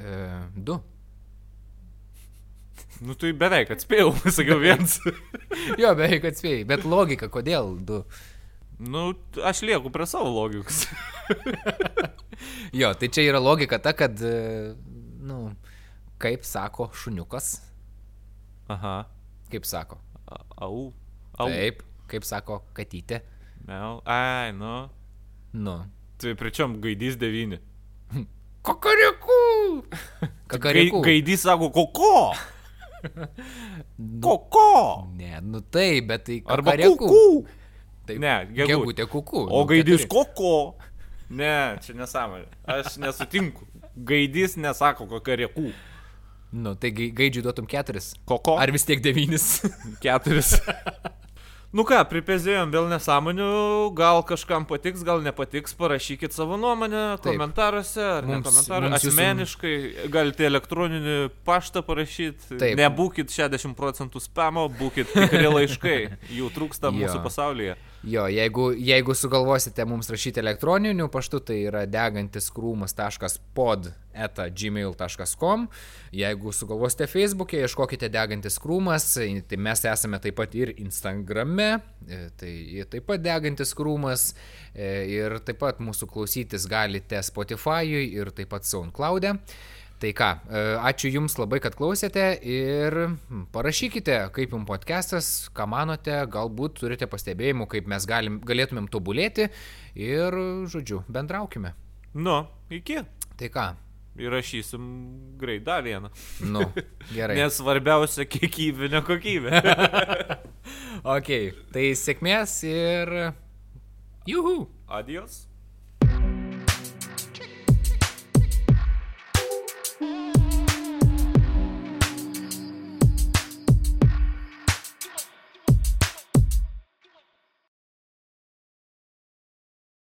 E, du. Nu tai beveik atspėjau, sakiau viens. Jo, beveik atspėjai, bet logika, kodėl du? nu, aš lieku prie savo logikos. Jo, tai čia yra logika ta, kad, e, nu, kaip sako šuniukas, Aha. kaip sako. Au. Au. Taip, kaip sako katytė. Miau. Ai, nu. Nu. Tai pričiom gaidys devyni. Kakariku! Kakariku. gaidys sako, koko. Koko. Ne, nu taip, bet tai Arba kuku. Taip, Ne, gegutė. kuku. O nu, gaidys keturi. koko. Ne, čia nesąmonė. Aš nesutinku. Gaidys nesako kokariekų. Nu, tai gai- gaidžiui duotum keturis. Koko? Ar vis tiek devynis? keturis? Nu ką, pripezėjom vėl nesąmonių, gal kažkam patiks, gal nepatiks, parašykit savo nuomonę Taip. komentaruose ar ne Mums- komentaruose. mums jūsų- Asmeniškai galite elektroninį paštą parašyti. Taip. Nebūkit 60 procentų spamo, būkit tikri laiškai. Jų trūksta mūsų pasaulyje. Jo, jeigu, jeigu sugalvosite mums rašyti elektroniniu paštu, tai yra degantiskrūmas.pod eta gmail.com. Jeigu sugalvosite Facebook'e, ieškokite degantis krūmas, tai mes esame taip pat ir Instagrame, e, tai taip pat degantis krūmas e, ir taip pat mūsų klausytis galite Spotify'ui ir taip pat SoundCloud'e. Tai ką, e, ačiū Jums labai, kad klausėte ir parašykite, kaip Jums podcastas, ką manote, galbūt turite pastebėjimų, kaip mes galim, galėtumėm tobulėti ir, žodžiu, bendraukime. Nu, iki. Tai ką, Įrašysim greit dar vieną. nu, gerai. Nes svarbiausia kiekybinė kokybė. Ok, tai sėkmės ir... Juhu. Adios.